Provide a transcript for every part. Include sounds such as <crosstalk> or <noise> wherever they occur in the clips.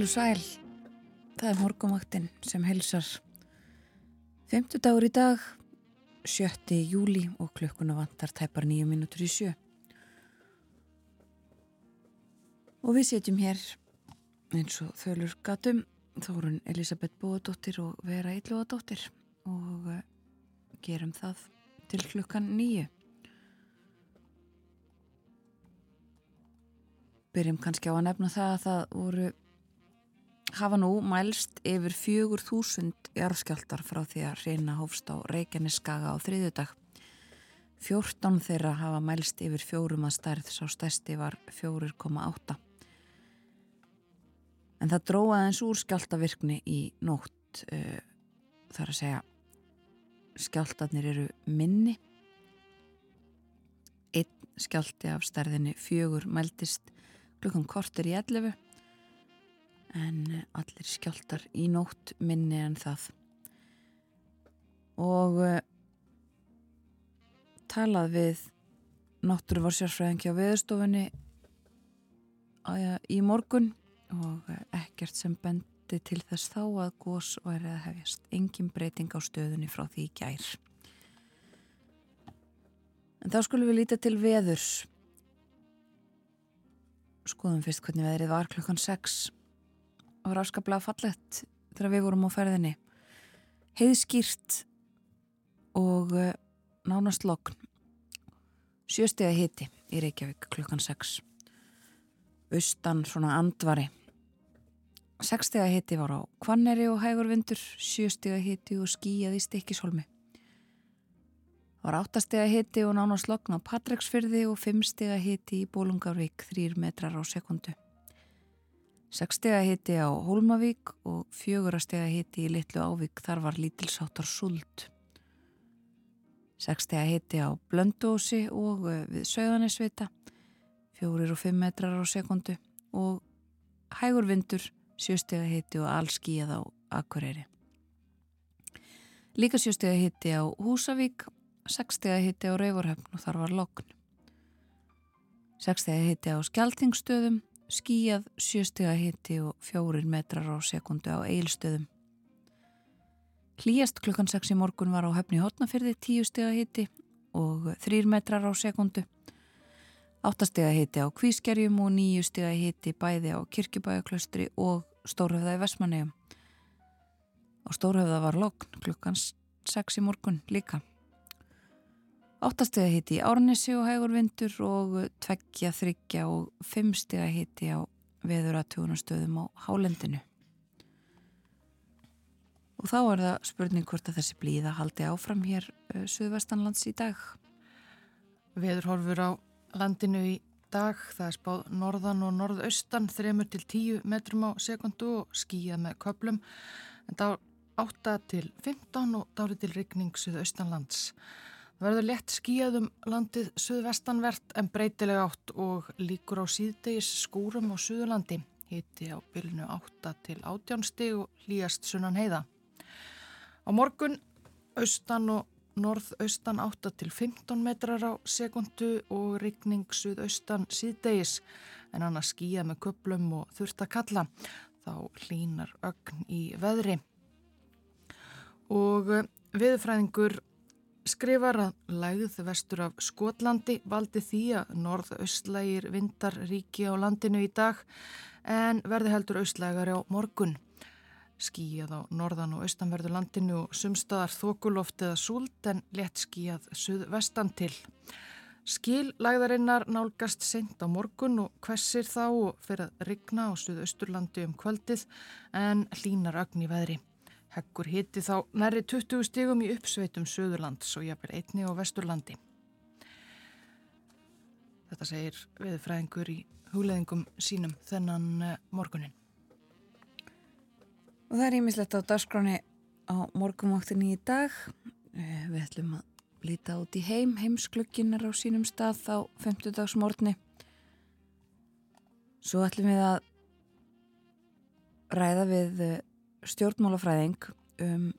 Heil og sæl, það er morgumaktinn sem heilsar. Femtu dagur í dag, 7. júli og klukkuna vantar tæpar nýju mínútur í sjö. Og við setjum hér eins og þölur gatum Þórun Elisabeth Bóðadóttir og Vera Ílluadóttir og eh, gerum það til klukkan nýju. Byrjum kannski á að nefna það að það voru hafa nú mælst yfir fjögur þúsund jarðskjáltar frá því að reyna hófst á Reykjaneskaga á þriðudag. Fjórtán þeirra hafa mælst yfir fjórum að stærð, sá stærsti var 4,8. En það dróða eins úr skjáltavirkni í nótt, uh, þar að segja skjáltarnir eru minni. Einn skjálti af stærðinni fjögur mæltist klukkan kortir í 11 en allir skjáltar í nótt minni en það. Og uh, talað við náttúruvarsjárfræðingi á veðurstofunni í morgun. Og uh, ekkert sem bendi til þess þá að gós væri að hefjast. Engin breyting á stöðunni frá því gær. En þá skulum við líta til veðurs. Skoðum fyrst hvernig veðrið var klukkan 6 og var afskaplega fallett þegar við vorum á ferðinni. Heiðskýrt og uh, nánast lokn sjöstega hiti í Reykjavík klukkan 6 austan svona andvari. Sekstega hiti var á Kvanneri og Hægurvindur sjöstega hiti og skíjað í Stikkishólmi var áttastega hiti og nánast lokn á Patræksfyrði og fimmstega hiti í Bólungavík þrýr metrar á sekundu Sekstega hitti á Hólmavík og fjögurastega hitti í Littlu Ávík þar var lítilsáttar suld. Sekstega hitti á Blöndósi og eh, við Söðanisvita, fjórir og fimm metrar á sekundu og hægur vindur, sjöstega hitti og allskíjað á Akureyri. Líka sjöstega hitti á Húsavík, sekstega hitti á Rauvarhöfn og þar var lokn. Sekstega hitti á Skeltingstöðum, skíjað sjöstega hitti og fjórir metrar á sekundu á eilstöðum. Hlýjast klukkan 6 í morgun var á höfni hotnafyrði 10 stega hitti og 3 metrar á sekundu. 8 stega hitti á kvískerjum og 9 stega hitti bæði á kirkjubæjaklaustri og stórhöfða í Vesmanegum. Á stórhöfða var lokn klukkan 6 í morgun líka. Áttastega hitti í Árnesi og hægur vindur og tveggja, þryggja og fimmstega hitti á veðuratjónastöðum á Hálendinu. Og þá er það spurning hvort að þessi blíða haldi áfram hér uh, Suðvestanlands í dag. Veðurhorfur á landinu í dag, það er spáð norðan og norðaustan, 3-10 metrum á sekundu og skýjað með köplum, en þá 8 til 15 og dálið til rigning Suðaustanlands. Verður lett skíðum landið suðvestanvert en breytilega átt og líkur á síðdegis skúrum á Suðurlandi. Hiti á bylnu 8 til 18 stig og hlýjast sunnan heiða. Á morgun austan og norðaustan 8 til 15 metrar á sekundu og rigning suðaustan síðdegis en annars skíða með köplum og þurft að kalla. Þá hlínar ögn í veðri. Og viðfræðingur skrifar að lægð vestur af Skotlandi valdi því að norðaustlægir vindar ríki á landinu í dag en verði heldur austlægari á morgun. skíjað á norðan og austanverðu landinu og sumstaðar þokuloft eða súld en létt skíjað suðvestan til. Skillagðarinnar nálgast sent á morgun og hvessir þá og fyrir að rigna á suðausturlandi um kvöldið en hlínar ögn í veðri. Heggur hitti þá næri 20 stigum í uppsveitum Suðurlands og jafnvel einni á Vesturlandi. Þetta segir viðfræðingur í hugleðingum sínum þennan eh, morgunin. Og það er ímislegt á dagskráni á morgumvaktinni í dag. Eh, við ætlum að líta út í heim, heimsklögginar á sínum stað á 50 dags morgni. Svo ætlum við að ræða við eh, stjórnmálafræðing um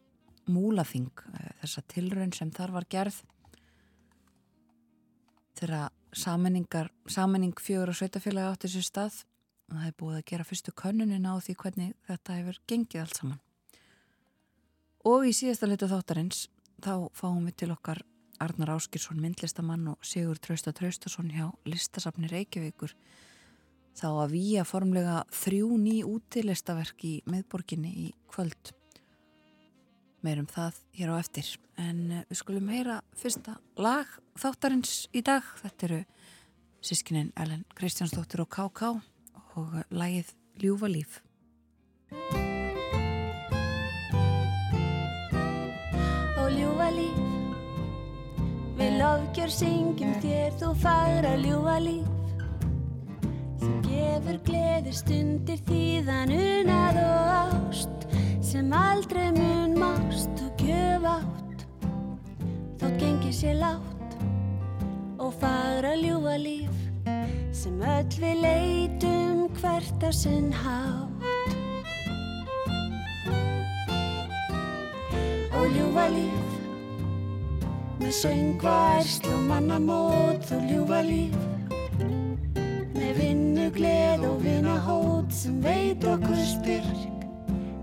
múlaþing, eh, þessa tilraun sem þar var gerð þegar sammenning fjögur og sveitafélagi átti sér stað og það er búið að gera fyrstu könnunina á því hvernig þetta hefur gengið allt saman. Og í síðasta litu þáttarins þá fáum við til okkar Arnar Áskirsson, myndlistamann og Sigur Trausta Traustason hjá listasafni Reykjavíkur þá að výja formlega þrjú ný útilistaverk í miðborginni í kvöld. Meirum það hér á eftir. En eh, við skulum heyra fyrsta lag þáttarins í dag. Þetta eru sískinin Ellen Kristjánsdóttir og K.K. og lagið Ljúfa líf. Og ljúfa líf Við lofgjör syngjum þér þú fagra ljúa líf Þú gefur gleðir stundir þýðan unað og ást sem aldrei mun mást og gjöf átt. Þótt gengir sér látt og fagra ljúa líf sem öll við leitum hvert á sinn hátt. Og ljúa líf með söngværsl og mannamót og ljúfa líf og vinna hót sem veit okkur styrk.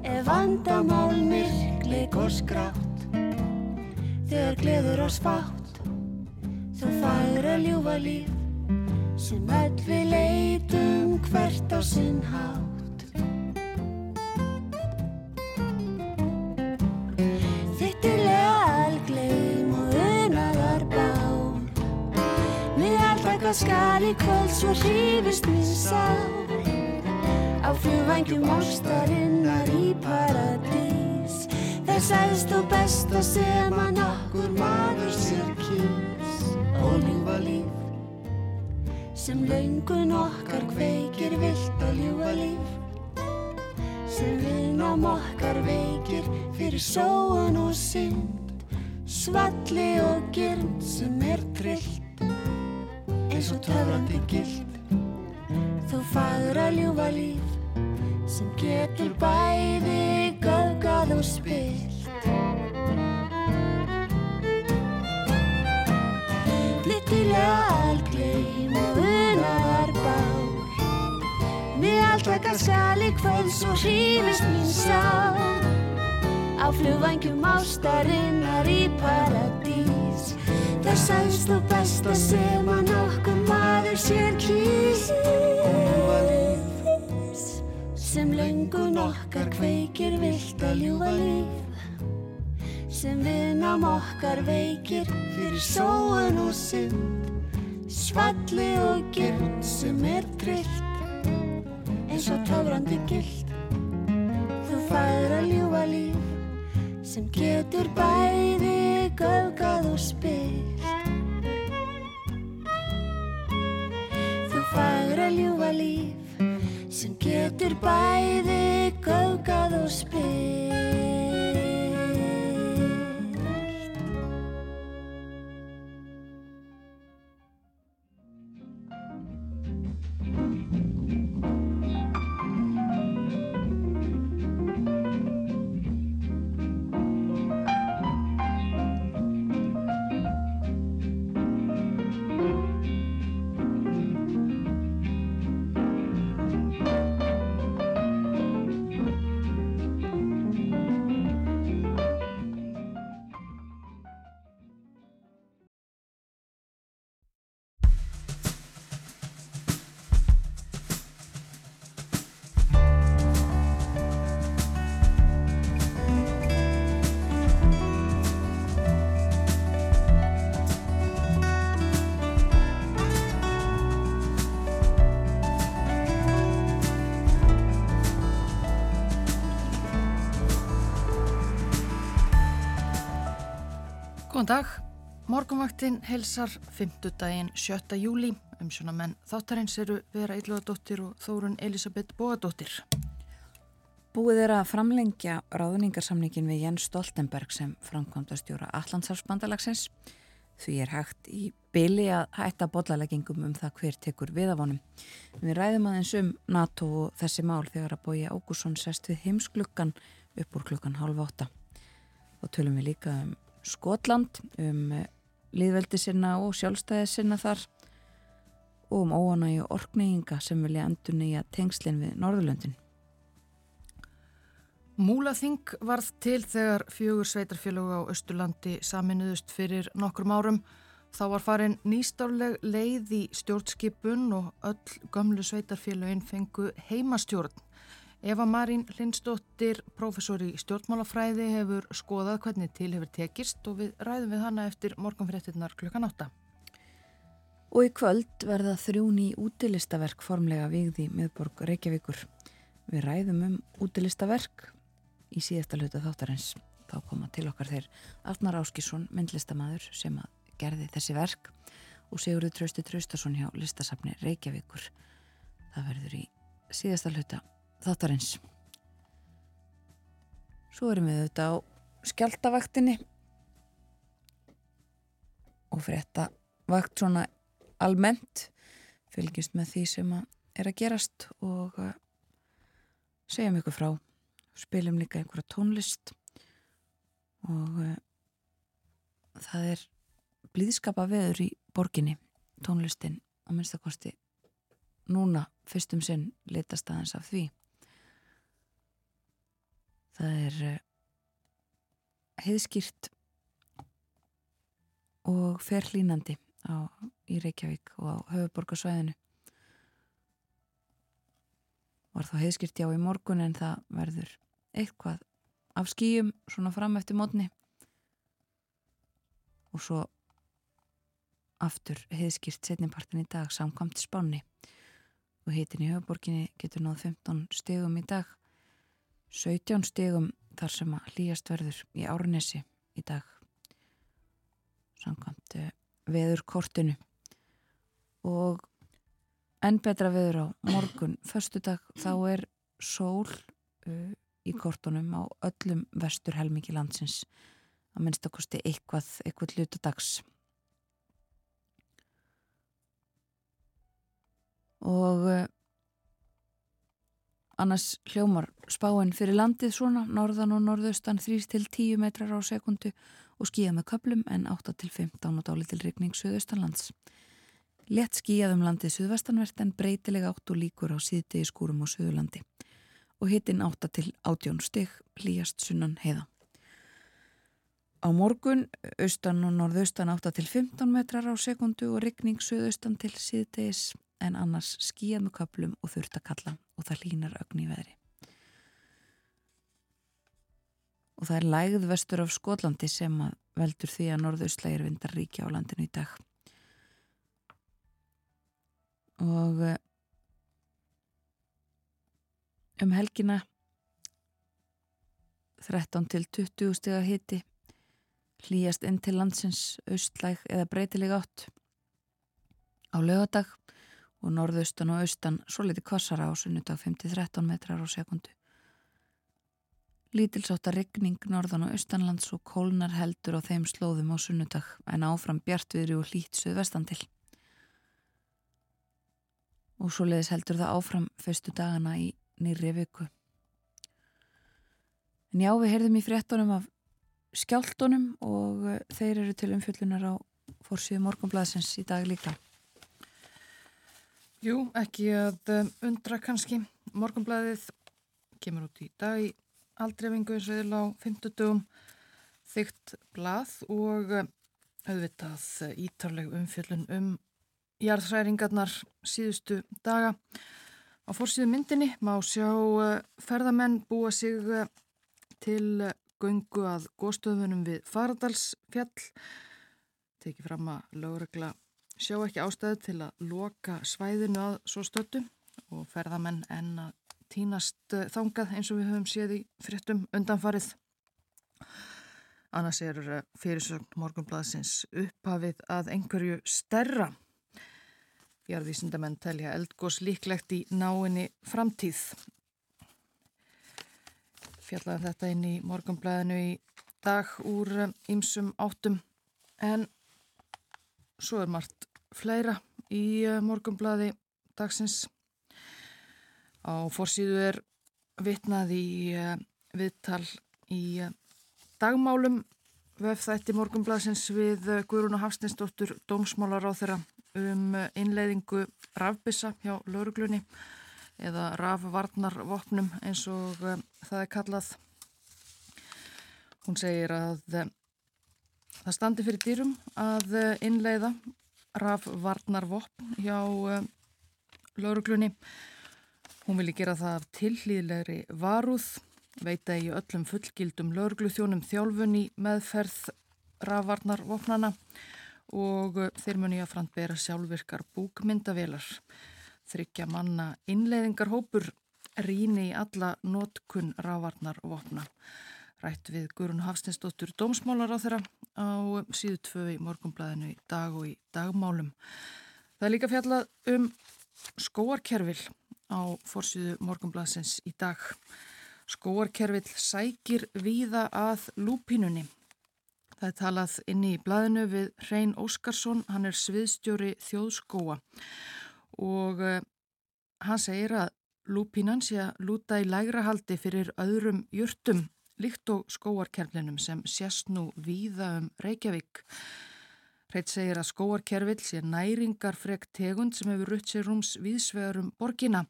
Ef vandamál myrk leik og skrátt. Þegar gleður oss fátt þú færa ljúfa líf. Sem öll við leitum hvert á sinn hátt. Þitt er lealgleim og unaðar bál. Með alltaka skal í kvöld svo hrifist minn sál Á flugvangjum ástarinnar í paradís. Þess aðst og besta sem að nokkur maður sér kýrs Og ljúfa líf sem löngun okkar kveikir vilt að ljúfa líf. Sem vinnam okkar veikir fyrir sóun og synd. Svalli og gyrnd sem er trillt. Eins og töfrandi gild. Þú fagra ljúfa líf sem getur bæði göfgað og spilt Flittilega algleim og unaðar bál. Með alltaka skal í kvöld svo hrýfist mín sál. Á flugvangjum ástarinnar í paradís. Það sæst og besta sem að nokkuð maður sér kýs Sem löngun okkar kveikir vilt að ljúfa líf sem vinnam okkar veikir fyrir sóun og synd svalli og gyrnd sem er trillt eins og töfrandi gild þú færa ljúfa líf sem getur bæði göfgað og spilt þú færa ljúfa líf sem getur bæði göfgað og spilt Góðan dag. Morgunvaktin helsar 5. daginn 7. júli. Umsjóna menn þáttarins eru Vera Ylvaðadóttir og Þórun Elisabeth Bóadóttir. Búið er að framlengja ráðningarsamningin við Jens Stoltenberg sem framkvæmdastjóra Allandshalsbandalagsins. Því er hægt í byli að hætta bollaleggingum um það hver tekur viðavonum. Við ræðum aðeins um NATO og þessi mál þegar að bója Ágússon sest við heimsklukkan upp úr klukkan halv åtta. Og tölum við líka um Skotland, um líðveldi sinna og sjálfstæði sinna þar og um óanægi og orkneyinga sem vilja endur nýja tengslinn við Norðurlöndin. Múlaþing varð til þegar fjögur sveitarfélög á Östurlandi saminuðust fyrir nokkrum árum. Þá var farin nýstárleg leið í stjórnskipun og öll gömlu sveitarfélögin fengu heimastjórn. Eva Marín Lindstóttir, professor í stjórnmálafræði, hefur skoðað hvernig til hefur tekist og við ræðum við hana eftir morgunfréttinnar klukkan átta. Og í kvöld verða þrjún í útilistaverk formlega vigði miðborg Reykjavíkur. Við ræðum um útilistaverk í síðasta hluta þáttarins. Þá koma til okkar þeir Arnar Áskísson, myndlistamæður sem gerði þessi verk og Sigurður Trausti Traustason hjá listasafni Reykjavíkur. Það verður í síðasta hluta þáttarins. Svo erum við auðvitað á skjaldavaktinni og frétta vakt svona almennt fylgjast með því sem að er að gerast og segjum ykkur frá spilum líka einhverja tónlist og uh, það er blíðskapa veður í borginni tónlistin á minnstakosti núna fyrstum sinn litast aðeins af því það er uh, heiðskýrt og ferlínandi á, í Reykjavík og á höfuborgarsvæðinu var þá heiðskýrt já í morgun en það verður eitthvað af skýjum svona fram eftir mótni og svo aftur heiðskýrt setnipartin í dag samkvæmt spánni. Og hitin í höfuborginni getur náð 15 stegum í dag 17 stegum þar sem að hlýjast verður í Árnesi í dag samkvæmt eh, veður kortinu og enn betra veður á morgun. Förstu dag þá er sól uh, í kortunum á öllum vestur helmingi landsins. Að minnst að kosti eitthvað eitthvað lutadags og uh, annars hljómar spáinn fyrir landið svona norðan og norðaustan 3-10 metrar á sekundu og skíða með köplum en 8-15 og dáli til regning söðaustanlands. Lett skíðað um landið söðvestanvert en breytilega átt og líkur á síðdegi skúrum á söðurlandi og hittinn 8-18 stygg hlýjast sunnan heiða. Á morgun austan og norðaustan 8-15 metrar á sekundu og regning söðaustan til síðdegis en annars skíða með köplum og þurft að kalla og það línar ögn í veðri. Og það er lægð vestur af Skotlandi sem að veldur því að norðaustlægir vindar ríkja á landinu í dag. Og eh, um helgina 13 til 20 steg að hiti hlýjast inn til landsins austlæg eða breytileg átt á lögadag og norðaustan og austan svo liti kvassara á sunnudag 5-13 metrar á sekundu. Lítilsáttar regning norðan og austanlands og kólnar heldur á þeim slóðum á sunnudag en áfram bjartviðri og hlít suðvestan til. Og svo leiðis heldur það áfram fyrstu dagana í nýri viku. En já, við heyrðum í fréttunum af skjáltunum og eh, þeir eru til umfjöllunar á fórsíðu morgunblæðsins í dag líka. Jú, ekki að um, undra kannski. Morgunblæðið kemur út í dag í aldreifingu eins og eða á 50 þygt blað og um, auðvitað ítarleg umfjöllun um jarðhræringarnar síðustu daga. Á fórsíðu myndinni má sjá uh, ferðamenn búa sig uh, til gungu að góðstöðunum við Faradalsfjall. Tekið fram að lögregla sjá ekki ástæðu til að loka svæðinu að svo stöttu og ferðamenn en að tínast þangað eins og við höfum séð í fréttum undanfarið. Annars er eh, fyrirsögn morgunbladsins upphafið að einhverju stærra. Jarðvísindamenn telja eldgós líklegt í náinni framtíð. Fjallaðum þetta inn í morgunblæðinu í dag úr ymsum eh, áttum en svo er margt fleira í eh, morgunblæði dagsins. Á forsýðu er vitnað í viðtal í dagmálum vefþætti morgunblæðsins við Guðrún og Hafstinsdóttur dómsmálar á þeirra um innleiðingu rafbissa hjá lauruglunni eða rafvarnarvopnum eins og það er kallað. Hún segir að það standi fyrir dýrum að innleiða rafvarnarvopn hjá um, lauruglunni. Hún vilji gera það af tillýðlegri varúð veita í öllum fullgildum laurugluþjónum þjálfun í meðferð rafvarnarvopnana og þeir muni að frantbera sjálfvirkar búkmyndavelar. Þryggja manna innleiðingarhópur ríni í alla notkun rafvarnarvopna. Rætt við Gurun Hafstinsdóttur dómsmálar á þeirra á síðu tvö í morgumblæðinu í dag og í dagmálum. Það er líka fjallað um skóarkerfil á fórsýðu morgumblæðsins í dag. Skóarkerfill sækir víða að lúpínunni. Það er talað inn í blæðinu við Hrein Óskarsson, hann er sviðstjóri þjóðskóa og uh, hann segir að lúpínan sé að lúta í lægra haldi fyrir öðrum jörtum líkt og skóarkerflinum sem sést nú víða um Reykjavík. Hreit segir að skóarkerfill sé næringar frekt tegund sem hefur rutt sér rúms viðsvegar um borgina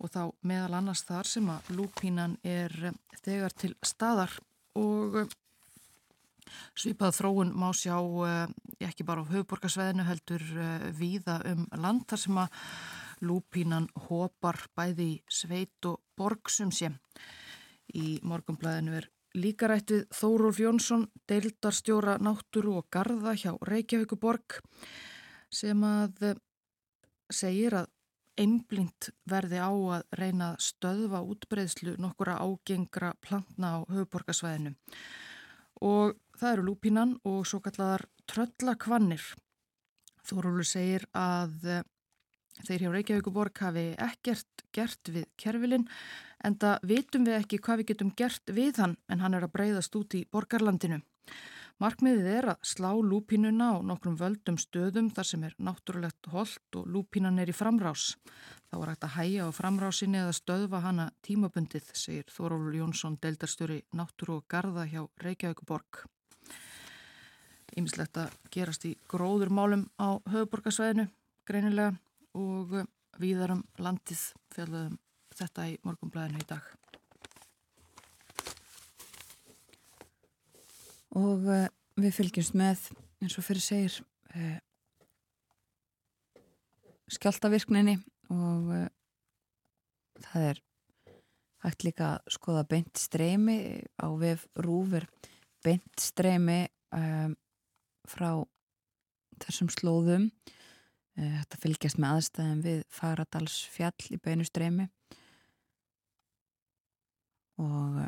og þá meðal annars þar sem að lúpínan er eh, þegar til staðar og eh, svipað þróun má sjá eh, ekki bara á höfuborgarsveðinu heldur víða um land þar sem að lúpínan hopar bæði sveit og borgsum sé. Í morgumblæðinu er líka rætt við Þórólf Jónsson, deildarstjóra náttúru og garda hjá Reykjavíkuborg sem að segir að einblind verði á að reyna að stöðva útbreyðslu nokkura ágengra plantna á höfuborgarsvæðinu. Og það eru lúpinan og svo kallar tröllakvannir. Þórólur segir að eh, þeir hjá Reykjavíkuborg hafi ekkert gert við kerfilinn en það vitum við ekki hvað við getum gert við hann en hann er að breyðast út í borgarlandinu. Markmiðið er að slá lúpínuna á nokkrum völdum stöðum þar sem er náttúrulegt holdt og lúpínan er í framrás. Þá er hægt að hæja á framrásinni eða stöðva hana tímabundið, segir Þórólur Jónsson, deildarstjóri náttúru og garda hjá Reykjavíkuborg. Ímislegt að gerast í gróðurmálum á höfuborgarsvæðinu, greinilega, og viðarum landið fjallaðum þetta í morgumblæðinu í dag. og uh, við fylgjumst með eins og fyrir segir uh, skjáltavirkninni og uh, það er hægt líka að skoða beint streymi á vef rúfur beint streymi um, frá þessum slóðum þetta fylgjast með aðstæðum við Fagradals fjall í beinu streymi. Og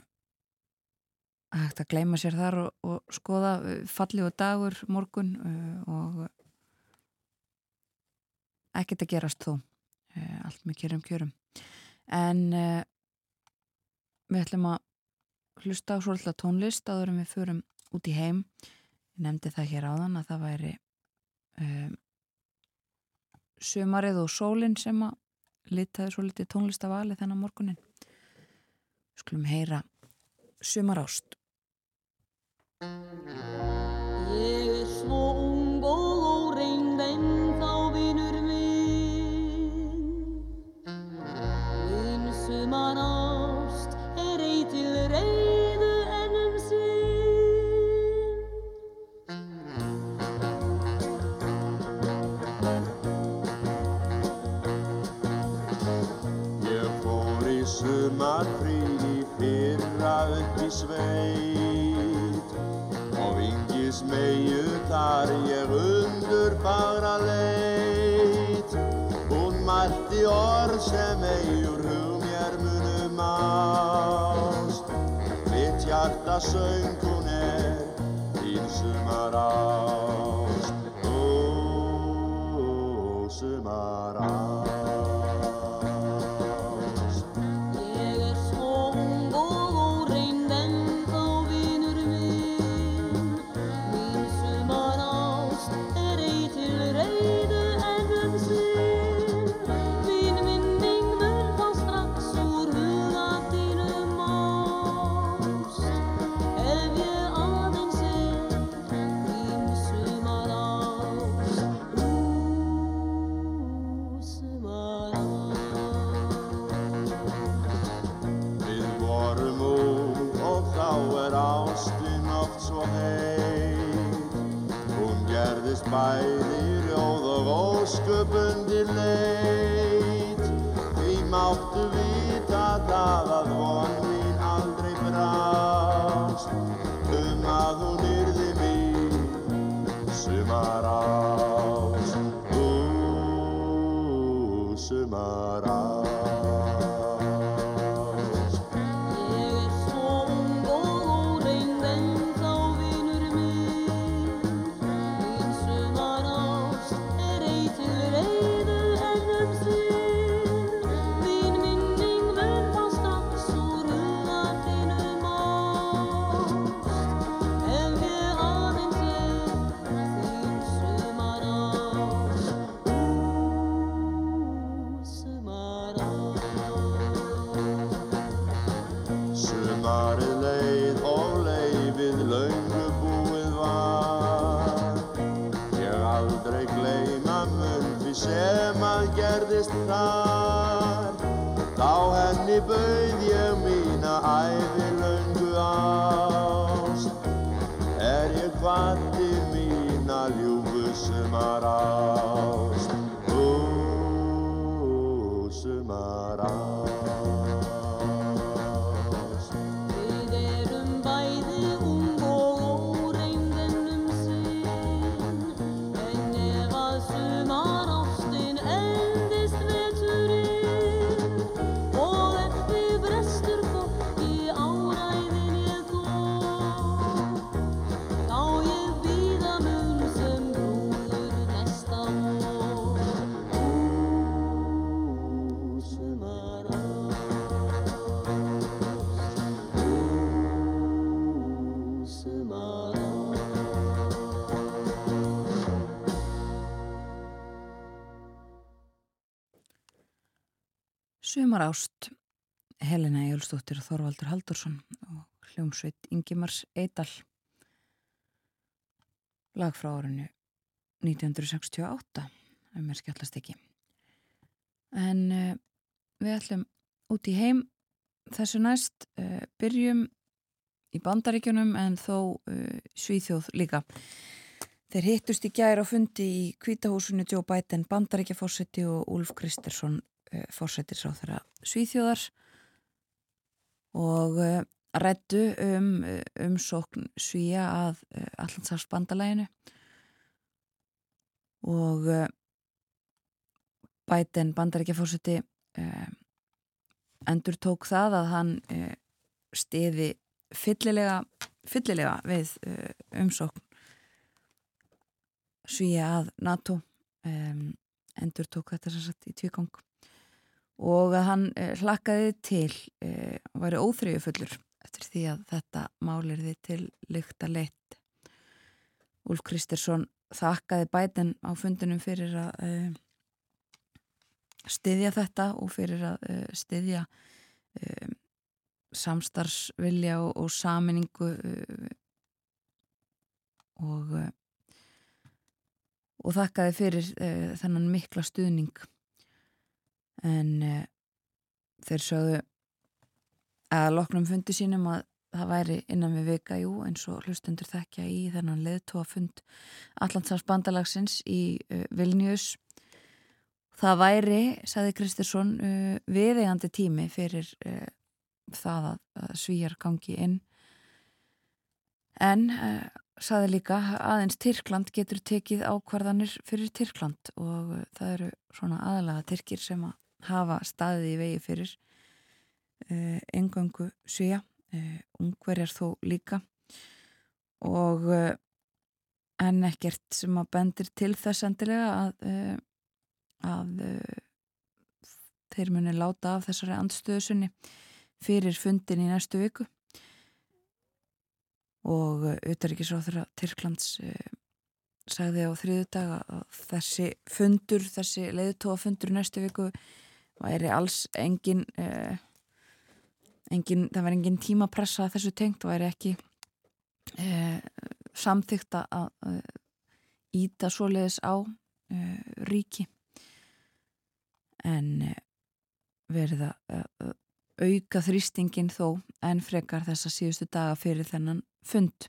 hægt að gleyma sér þar og, og skoða uh, falli og dagur morgun og ekkert að gerast þó. Allt með kjörum kjörum. En við ætlum að hlusta á svolítið tónlist áður en við förum út í heim. Ég nefndi það hér áðan að það væri um, sömarið og sólinn sem að litaði svolítið tónlist af ali þennan morgunin skulum heyra sömarást sveit. Og vingis meiu þar ég undur fagra leit. Hún mælti orð sem eigur hug mér munum ást mitt hjarta söng hún er sumar ást, ó, sumar ást. Sumar ást Helena Jólsdóttir og Þorvaldur Haldursson og hljómsveit Ingimars Eidal lag frá árinu 1968 ef mér skjallast ekki. En uh, við ætlum út í heim þessu næst uh, byrjum í bandaríkjunum en þó uh, Svíþjóð líka. Þeir hittust í gær á fundi í kvítahúsinu Joe Biden, bandaríkjafórseti og Úlf Kristersson uh, fórsetisráþara Svíþjóðar og uh, rættu um uh, umsókn Svíja að Allandsafsbandalæginu og Biden bandaríkjafórseti uh, endur tók það að hann stiði fyllilega, fyllilega við umsókn Svíja að NATO. Endur tók þetta sér satt í tvígang og að hann uh, hlakkaði til uh, og væri óþrýju fullur eftir því að þetta málir því til lykta leitt. Úlf Kristersson þakkaði bæten á fundinum fyrir að uh, styðja þetta og fyrir að uh, styðja um, samstarfsvilja og, og saminningu uh, og uh, og þakkaði fyrir uh, þennan mikla stuðning en uh, þeir sögðu að loknum fundi sínum að það væri innan við vika, jú, eins og hlustendur þekkja í þennan leðtóa fund Allandsafs bandalagsins í uh, Vilnius það væri, sagði Kristursson uh, viðeigandi tími fyrir uh, það að, að svíjar gangi inn. En saði líka aðeins Tyrkland getur tekið ákvarðanir fyrir Tyrkland og það eru svona aðalega Tyrkir sem að hafa staðið í vegi fyrir engöngu svíja uh, ungverjar þó líka. Og uh, en ekkert sem að bendir til þess endilega að, að þeir muni láta af þessari andstöðusunni fyrir fundin í næstu viku og auðvitaðrikisráþurra Tyrklands uh, sagði á þriðu dag að þessi fundur, þessi leiðtóafundur næstu viku væri alls engin, uh, engin það væri engin tímapressa þessu tengt, væri ekki uh, samþygt að íta svoleiðis á ríki. En verið að auka þrýstingin þó en frekar þessa síðustu daga fyrir þennan fund.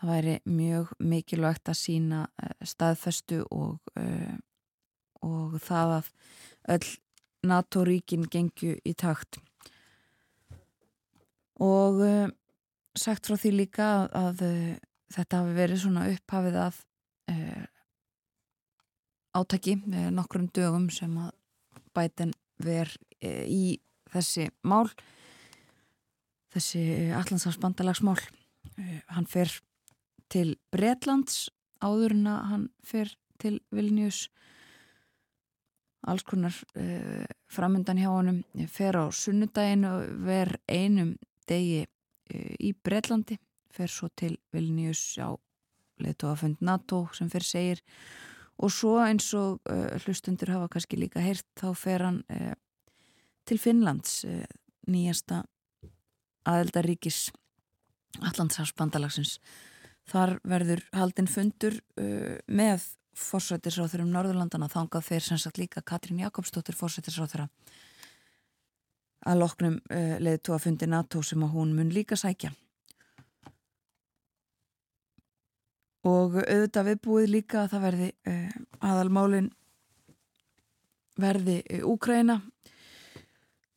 Það væri mjög mikilvægt að sína staðfestu og, og það að öll NATO-ríkin gengju í takt. Og sagt frá því líka að, að þetta hafi verið svona upphafið að uh, átaki með nokkrum dögum sem að bæten ver uh, í þessi mál þessi allansafsbandalagsmál uh, hann fer til Bretlands áður en að hann fer til Vilnius alls konar framöndan hjá honum. Fer á sunnudaginu ver einum degi í Bretlandi. Fer svo til Vilnius á leðtóafund NATO sem fyrir segir. Og svo eins og uh, hlustundur hafa kannski líka heyrt þá fer hann uh, til Finnlands nýjasta aðeldaríkis Allandsafsbandalagsins þar verður haldinn fundur með fórsættisráþurum Norðurlandana þangað þeir sem sagt líka Katrín Jakobsdóttir fórsættisráþura að loknum leðtóafundi NATO sem að hún mun líka sækja. Og auðvitað viðbúið líka að það verði uh, aðalmálin verði uh, Úkraina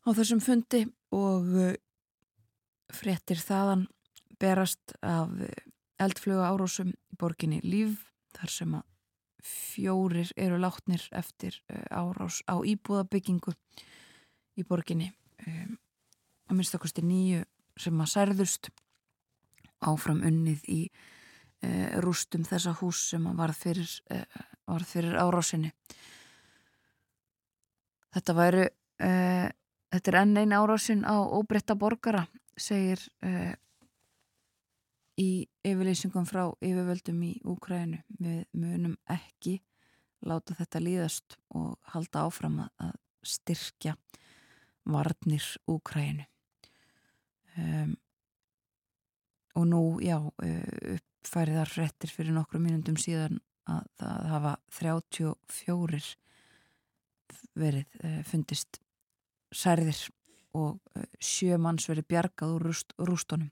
á þessum fundi og uh, fréttir þaðan berast af eldfluga árósum í borginni Líf þar sem að fjórir eru látnir eftir árás á íbúðabyggingu í borginni að minnstakosti nýju sem að særðust áfram unnið í e, rústum þessa hús sem varð fyrir, e, varð fyrir árásinni. Þetta væru, þetta er enn einn árásin á óbreytta borgara, segir í yfirleysingum frá yfirvöldum í Úkrænu. Við munum ekki láta þetta líðast og halda áfram að styrkja varnir Úkrænu. Um, og nú, já, upp færiðar frettir fyrir nokkru mínundum síðan að það hafa 34 verið uh, fundist særðir og uh, sjö manns verið bjargað úr rúst, rústónum.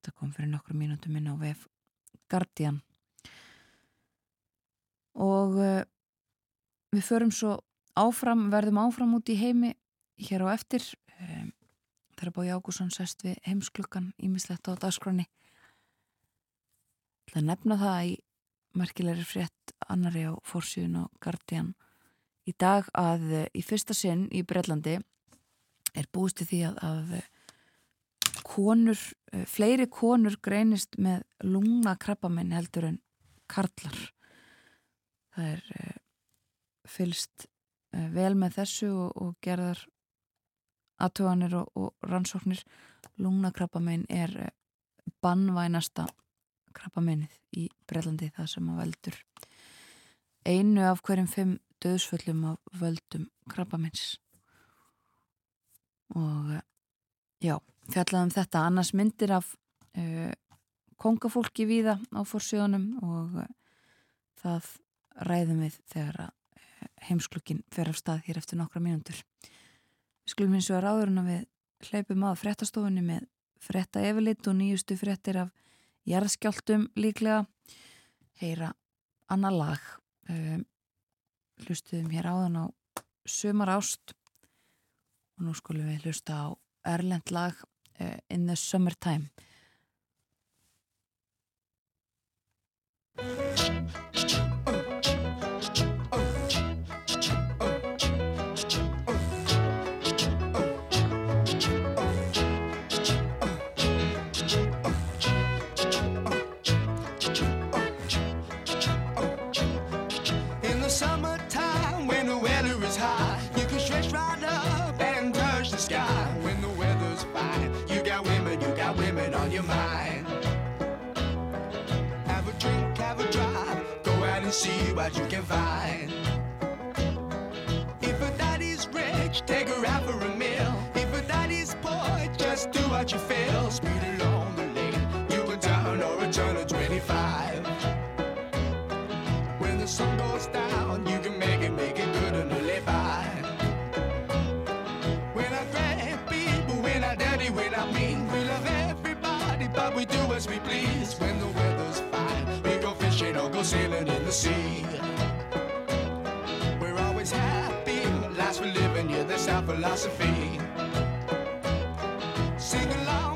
Þetta kom fyrir nokkru mínundum inn á VF Guardian. Og uh, við förum svo áfram, verðum áfram út í heimi hér á eftir. Það er búið Jákusson sest við heimsklukkan ímislegt á dagskroni Það nefna það í merkilegri frétt annari á fórsíðun og Guardian í dag að eh, í fyrsta sinn í Breitlandi er búist því að, að eh, konur, eh, fleiri konur greinist með lungna krabbamenn heldur en karlar. Það er fylst vel með þessu og, og gerðar aðtöganir og, og rannsóknir. Lungna krabbamenn er bannvænasta krabbamennið í Brellandi það sem að veldur einu af hverjum fimm döðsföllum af völdum krabbamenns og eh, já, fjallaðum þetta. Annars myndir af uh, kongafólki víða á fórsjónum og uh, það ræðum við þegar að heimsklukkin fer af stað hér eftir nokkra mínútur. Við skulum eins og að ráðurinn að við hleypum að frettastofunni með fretta efilitt og nýjustu frettir af jarðskjáltum líklega. Heyra annar lag. Um, hlustuðum hér áðan á Sumar Ást og nú skulum við hlusta á Erlend lag uh, In the Summertime and see what you can find. If a daddy's rich, take her out for a meal. If a daddy's poor, just do what you feel. Speed along the lane, you can turn or a turn of 25. When the sun goes down, you can make it, make it good and live by. When I grab people, when I dirty, when I mean, we love everybody, but we do as we please. When sailing in the sea. We're always happy, last we're living, yeah, that's our philosophy. Sing along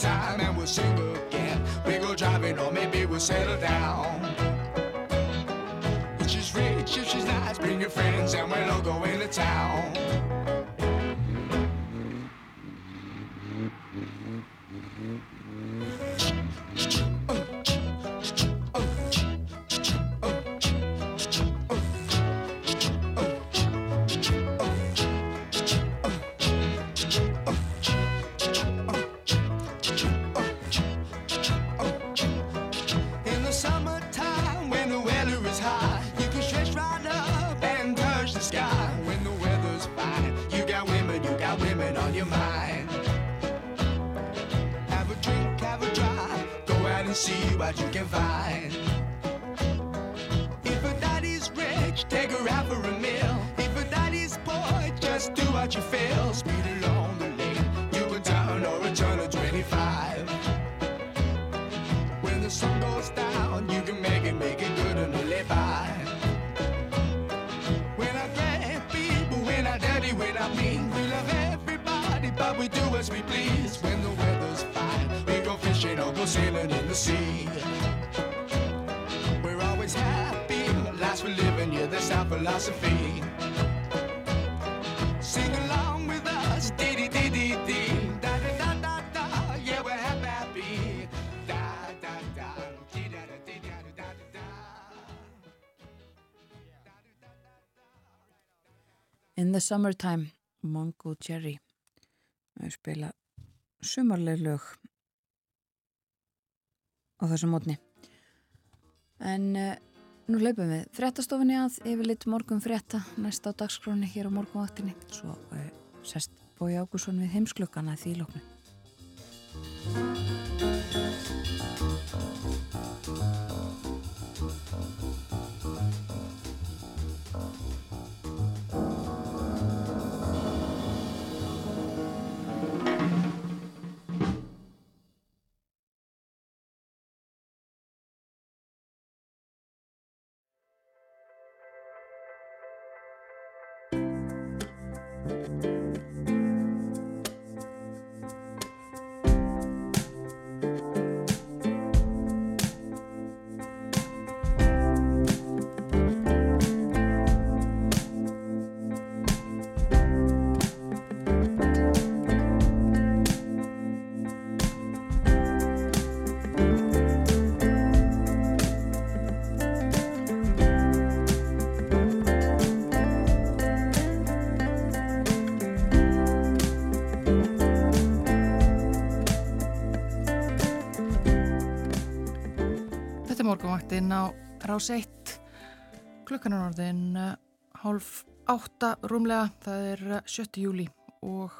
be. And we'll sing again. We go driving, or maybe we'll settle down. If she's rich, if she's nice, bring your friends, and we'll all go into town. See what you can find. If a daddy's rich, take her out for a meal. If a daddy's poor, just do what you feel. Speed along the lane, you can turn or a turn of 25. When the sun goes down, you can make it, make it good and live by. When I grab people, when I dirty, when I mean, we love everybody, but we do as we please. When fishing or go sailing in the sea. We're always happy, lives for living, yeah, that's our philosophy. Sing along with us, dee dee dee dee dee, da da da da da, yeah, we're happy, happy, da da da, dee da da dee da da da da da. In the Summertime, Mongo Jerry. Við spila sumarleg lög á þessum mótni. En uh, nú leipum við fréttastofinni að yfir lit morgun frétta næst á dagskróni hér á morgunvaktinni. Svo uh, sest Bói Ágússon við heimsklukkana því lóknu. Morgunvaktinn á rás 1 klukkan er orðin uh, hálf átta rúmlega, það er uh, 7. júli og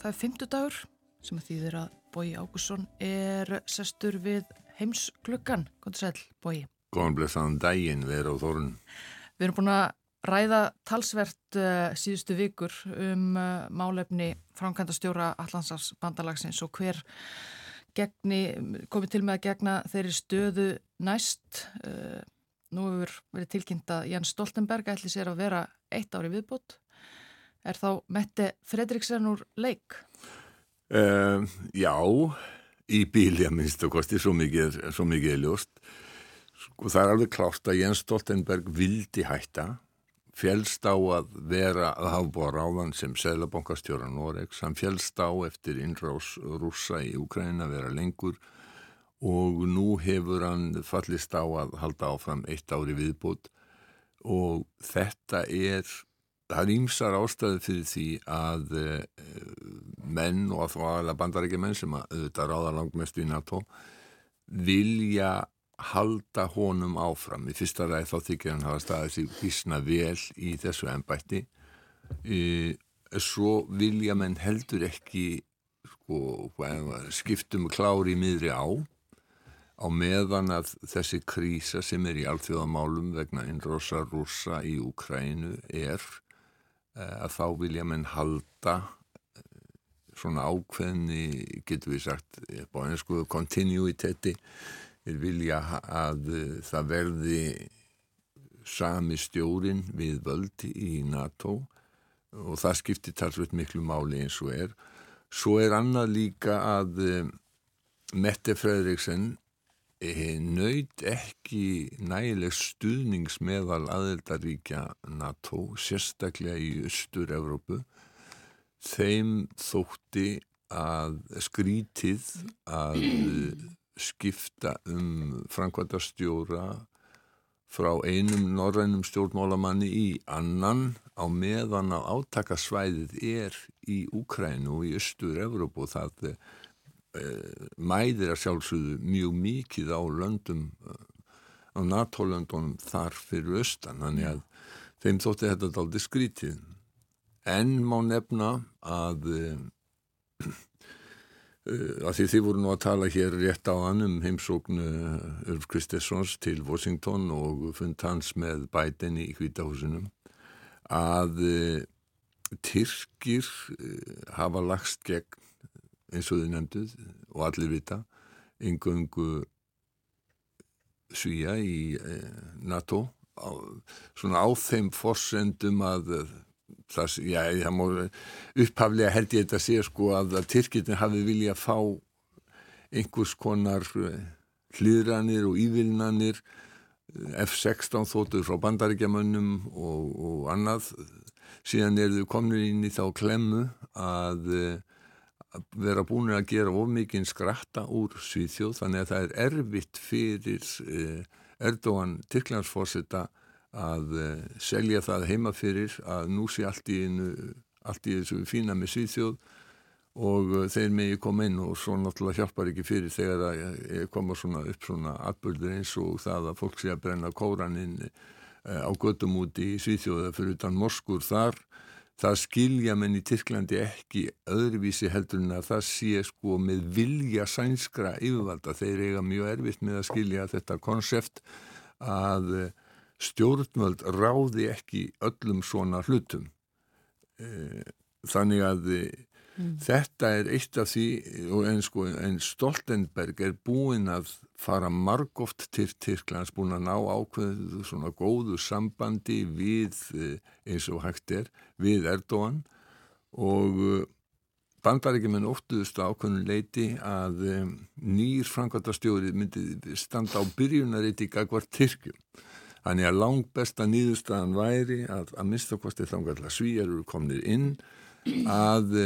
það er 50 dagur sem að þýðir að Bói Ágússon er sestur við heimsklukkan. Góður sæl, Bói. Góðan blessaðan daginn, við erum á Þórun. Við erum búin að ræða talsvert uh, síðustu vikur um uh, málefni framkvæmda stjóra Allandsafs bandalagsins og hver gegni, komið til með að gegna þeirri stöðu næst. Uh, nú hefur verið tilkynnt að Jens Stoltenberg ætli sér að vera eitt ári viðbútt Er þá Mette Fredriksen úr leik? Uh, já, í bíli að minnst og kosti, svo mikið, er- ljóst. Sko, það er alveg klárt að Jens Stoltenberg vildi hætta, fjelst á að vera að hafa búið að ráðan sem seðlabankastjóra Noregs, hann fjelst á eftir innrás rússa í Ukraina vera lengur og nú hefur hann fallist á að halda áfram eitt ári viðbútt og þetta er það er ímsar ástæði fyrir því að uh, menn og að þá aðalega bandarækjumenn sem að auðvitað ráða langmest í NATO vilja halda honum áfram. Í fyrsta ræði þá þykir hann hafa staðið sig vísna vel í þessu ennbætti. E, svo vilja menn heldur ekki sko, skiptum klári miðri á á meðan að þessi krísa sem er í alþjóðamálum vegna innrosa rússa í Úkrænu er eh, að þá vilja menn halda eh, svona ákveðni, getur við sagt, á einsku continuiteti, þeir vilja að eh, það verði sami stjórin við völd í NATO og það skiptir talsveit miklu máli eins og er. Svo er annað líka að Mette Fredriksen eh, naut ekki nægileg stuðnings meðal aðeldaríkja NATO, sérstaklega í Östur-Evrópu. Þeim þótti að skrítið að eh, skipta um framkvæmdastjóra frá einum norrænum stjórnmálamanni í annan á meðan að átakasvæðið er í Úkrænu og í Östur-Evrópu og það e, mæðir að sjálfsögðu mjög mikið á löndum eh, á NATO-löndunum þar fyrir austan. Þannig að þeim þótti þetta daldi skrítið. En má nefna að <clears throat> uh, að því þið voru nú að tala hér rétt á hann um heimsókn uh, Ulf Kristessons til Washington og fund hans með Biden í hvítahúsinum að Tyrkir hafa lagst gegn eins og þið nefnduð og allir vita yngöngu svíja í uh, NATO. Á, svona á þeim forsendum að uh, það, já, það má upphaflega held ég þetta að segja sko að, að Tyrkirnir hafi vilja fá einhvers konar hlýðranir og ívilnanir F-16 þóttur frá bandaríkjamönnum og, og annað. Síðan er þau komnir inn í þá klemmu að vera búin að gera ofmikinn skratta úr Svíþjóð þannig að það er erfitt fyrir Erdogan Tyrklandsforsetta að uh, selja það heima fyrir að nú sé allt í, allt í þessu fína með Svíþjóð og uh, þeir megi koma inn og svo náttúrulega hjálpar ekki fyrir þegar það koma svona upp svona atbyrður eins og það að fólk sé að brenna kóraninn á göttum úti í Svíþjóða fyrir utan morskur þar það skilja menn í Tyrklandi ekki öðruvísi heldur en að það sé sko með vilja sænskra yfirvalda þeir eiga mjög erfitt með að skilja þetta konsept að stjórnvöld ráði ekki öllum svona hlutum. Þannig að mm. þetta er eitt af því en, sko, en Stoltenberg er búinn að fara margóft til Tyrklands, búinn að ná ákveðu svona góðu sambandi við eins og hægt er, við Erdogan og bandarækjumenn óttuðust ákveðinu leiti að um, nýr framkvæmtastjórið myndi standa á byrjunariti gagvar Tyrkjum. Þannig að langt besta nýðustafan væri að að minnstakosti þannig að svíjar eru komnir inn að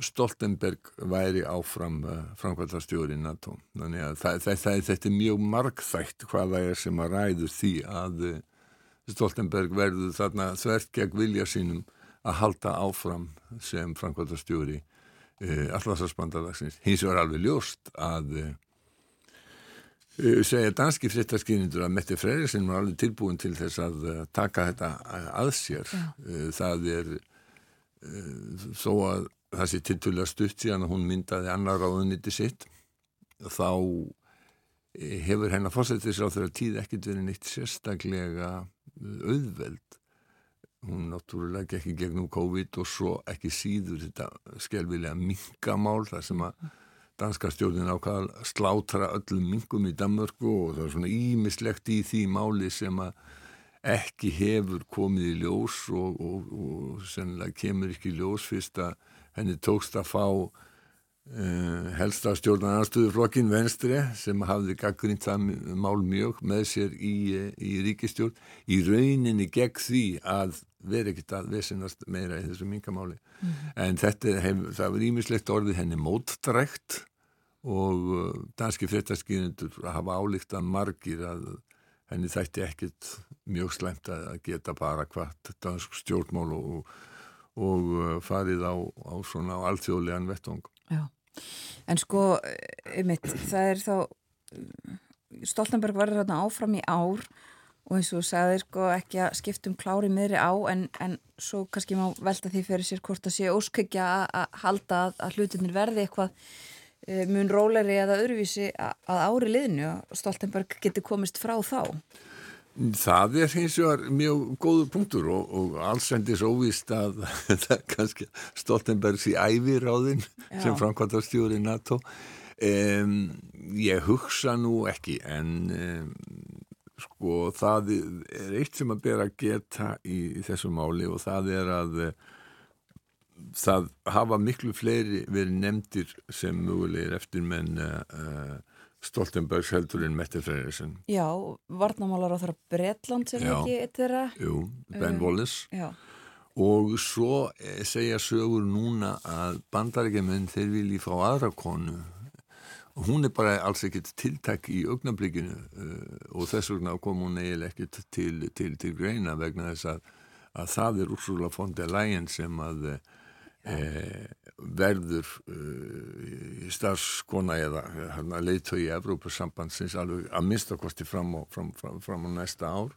Stoltenberg væri áfram uh, framkvæmtastjóri í NATO. Þannig að það, það, það, þetta er mjög margþægt hvað það er sem að ræður því að uh, Stoltenberg verður þarna þvert gegn vilja sínum að halda áfram sem framkvæmtastjóri uh, allarsvarsbandalagsins. Hins vegar alveg ljóst að segja danski fréttaskýrindur að Mette Freyriðsson var alveg tilbúin til þess að taka þetta að sér. Já. Það er þó að það sé tiltulega stutt síðan að hún myndaði annar ráðuniti sitt. Þá hefur hennar fórsetis á þeirra tíð ekkert verið neitt sérstaklega auðveld. Hún náttúrulega ekki gegnum COVID og svo ekki síður þetta skelvilega mingamál þar sem að danska stjórnin ákvæðal slátra öllum mingum í Danmörku og það er svona ímislegt í því máli sem að ekki hefur komið í ljós og, og, og sennilega kemur ekki í ljós fyrst að henni tókst að fá uh, helsta stjórnar aðstöðuflokkin venstri sem hafði gaggrind það mál mjög með sér í, eh, í ríkistjórn í rauninni gegn því að vera ekkert að vesenast meira í þessu mingamáli en þetta hef, það var ímislegt orðið henni móttrækt og uh, danski fréttaskýrindur hafa álíkt að margir að henni þætti ekkert mjög slemt að geta bara hvart dansk stjórnmál og, og uh, farið á, á svona alþjóðlegan vettvang. Já, en sko, einmitt, það er þá, Stoltenberg verður þarna áfram í ár og eins og sagðir sko ekki að skiptum klári miðri á en, en svo kannski má velta því fyrir sér hvort að sé óskækja að- halda að, að hlutinir verði eitthvað e, mun róleri eða öðruvísi að, ári liðinu og Stoltenberg geti komist frá þá. Það er hins vegar mjög góður punktur og, og allsendis óvist að <laughs> það er kannski Stoltenbergs í æviráðin Já. sem framkvæmta stjóri NATO. Um, ég hugsa nú ekki en um, sko það er eitt sem að bera að geta í, í þessu máli og það er að eh, það hafa miklu fleiri verið nefndir sem mögulegir eftir menn uh, Stoltenbergs heldur en Mette Freyriðsson. Já, varnamálar á þar Bretland sem Já. ekki eitt þeirra. Jú, Ben Um, Wallace. Já, Og svo eh, segja sögur núna að bandarækjumenn þeir vilji fá aðra konu og hún er bara alls ekkert tiltak í augnablikinu uh, og þess vegna kom hún eiginlega ekkert til, til, til greina vegna þess að, að það er Ursula von der Leyen sem að uh, verður uh, starfskona eða hérna, leiðtói í Evrópusambandsins alveg að mista kosti fram á, fram, fram, fram á næsta ár.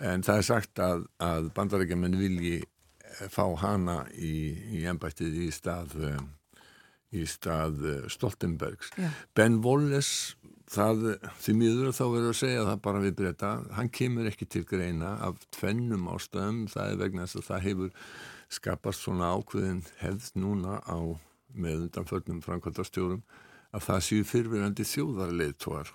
En það er sagt að, að bandarækjumenn vilji eh, fá hana í, í embættið í stað í stað eh, Stoltenbergs. Já. Ben Wallace það, því miður þá verður að segja það bara við breyta, hann kemur ekki til greina af tvennum ástæðum. Það er vegna þess að það hefur skapast svona ákveðin hefð núna á með undanförnum framkvæmtastjórum að það séu fyrfirandi þjóðarleiðtóar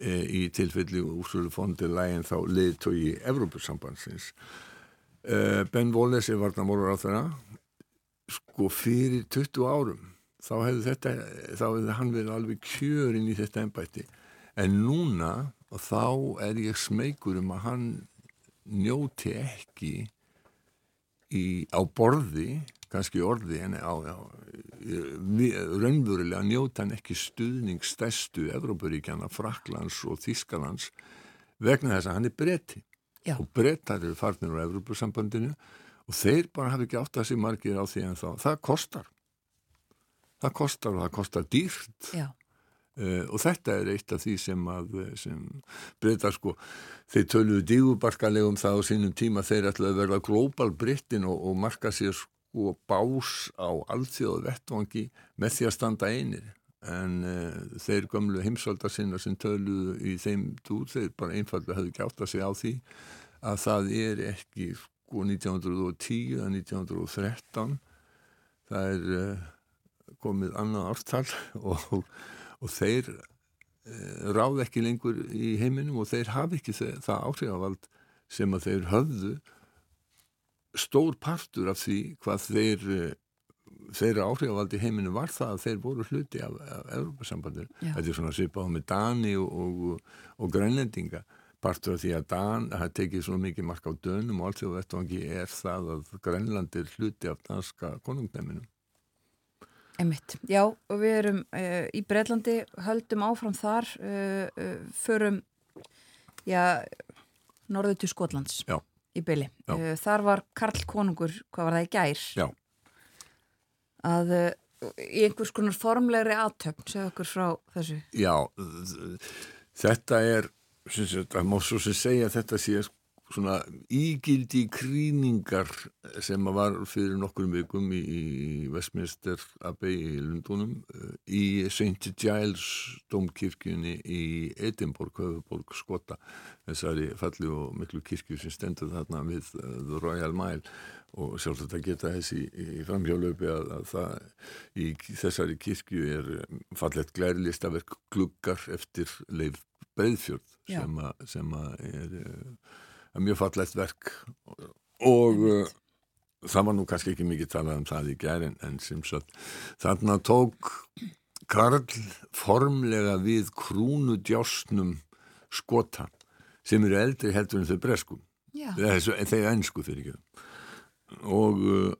e, í tilfelli úrsölu fondi lægin þá leiðtói í Evrópusambandsins. E, Ben Wallace er varnamólar á þeirra sko fyrir 20 árum þá hefði þetta, þá hefði hann verið alveg kjörin í þetta embætti. En núna og þá er ég smeykur um að hann njóti ekki í, á borði kannski orði en á, á raunverulega njóta hann ekki stuðning stærstu Evrópuríkjana, Fraklands og Þískalands vegna þess að hann er breyti Já. og breytar eru farnir á Evrópusambandinu og þeir bara hafa ekki átt að sig margir á því en þá, það kostar. Það kostar og það kostar dýrt. Já, Uh, og þetta er eitt af því sem að eh, sem breytar sko þeir töluðu dígubarkalegum það á sínum tíma þeir ætlaðu að verða global brittin og, og marka sér sko bás á alþjóðu vettvangi með því að standa einir. En uh, þeir gömlu heimsvaldar sinna sem töluðu í þeim dúr þeir bara einfallega hefðu ekki átt að segja á því að það er ekki sko 1910 eða 1913 það er uh, komið annað ártal <laughs> og og þeir eh, ráð ekki lengur í heiminum og þeir hafi ekki það áhrifavald sem að þeir höfðu stór partur af því hvað þeir eh, þeirra áhrifavald í heiminum var það að þeir voru hluti af, af Evropasambandir. Já. Þetta er svona svipað á með Dani og, og, og Grænlendinga. Partur af því að Dan hafa tekið svo mikið mark á dönum og allt því að vettvangi er það að Grænland er hluti af danska konungneminum. Einmitt. Já, og við erum uh, í Breitlandi, höldum áfram þar, uh, uh, förum, norðu til Skotlands Já. í byli. Uh, þar var Karl Konungur, hvað var það í gær? Já. Að í einhvers konar formlegri aðtöfn, segja okkur frá þessu. Já, þetta er, það má svo sem segja þetta sé svona ígildi krýningar sem að var fyrir nokkrum vikum í, í Westminster Abbey í Lundunum eh, í St. Giles domkirkjunni í Edinborg, höfuborg Skota, þessari falli og miklu kirkju sem stendur þarna við uh, The Royal Mile og sjálfsagt að geta þessi í, í framhjálöpi að, að það í þessari kirkju er um, fallegt glærlistaverk gluggar eftir Leif Breiðfjörð Já. sem, að, er mjög fallegt verk. Og uh, það var nú kannski ekki mikið talað um það í gærin en sem sagt þarna tók Karl formlega við krúnudjásnum skota sem eru eldri heldur en þau breskum Já. þessu, þeir ennsku fyrir ekki og uh,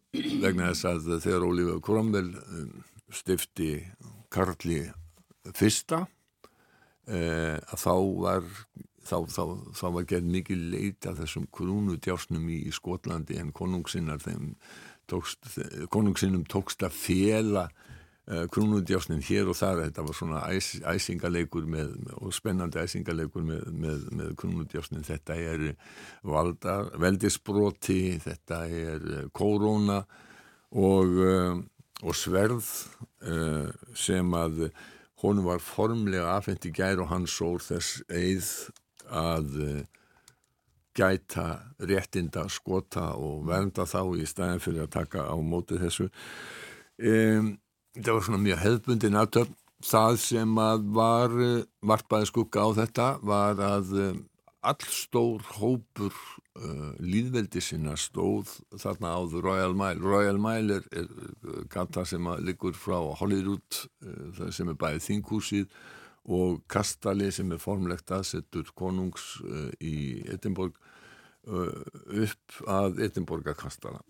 vegna þess að þegar Ólífa Cromwell um, stifti Karli fyrsta uh, að þá var þá, þá, þá var gerð mikið leit af þessum krúnudjásnum í, í Skotlandi en konungsinnar þeim tókst, konungsinnum tókst að fela uh, krúnudjásnin hér og þar. Þetta var svona æs, æsingaleikur með, og spennandi æsingaleikur með, með, með krúnudjásnin. Þetta er valdar, veldisbroti þetta er uh, kóróna og, uh, og sverð uh, sem að honum var formlega afhengt í gær og hann sór þess eið að uh, gæta réttinda skota og vernda þá í stæðin fyrir að taka á móti þessu. Um, þetta var svona mjög hefðbundin aftöfn það sem að var uh, varpaði skugga á þetta var að um, allstór hópur uh, líðveldi sinna stóð þarna á The Royal Mile. Royal Mile er, er gata sem að liggur frá Hollywood uh, það sem er bæðið þinghúsið og kastali sem er formlegt aðsettur konungs uh, í Edinborg uh, upp að Edinborgakastala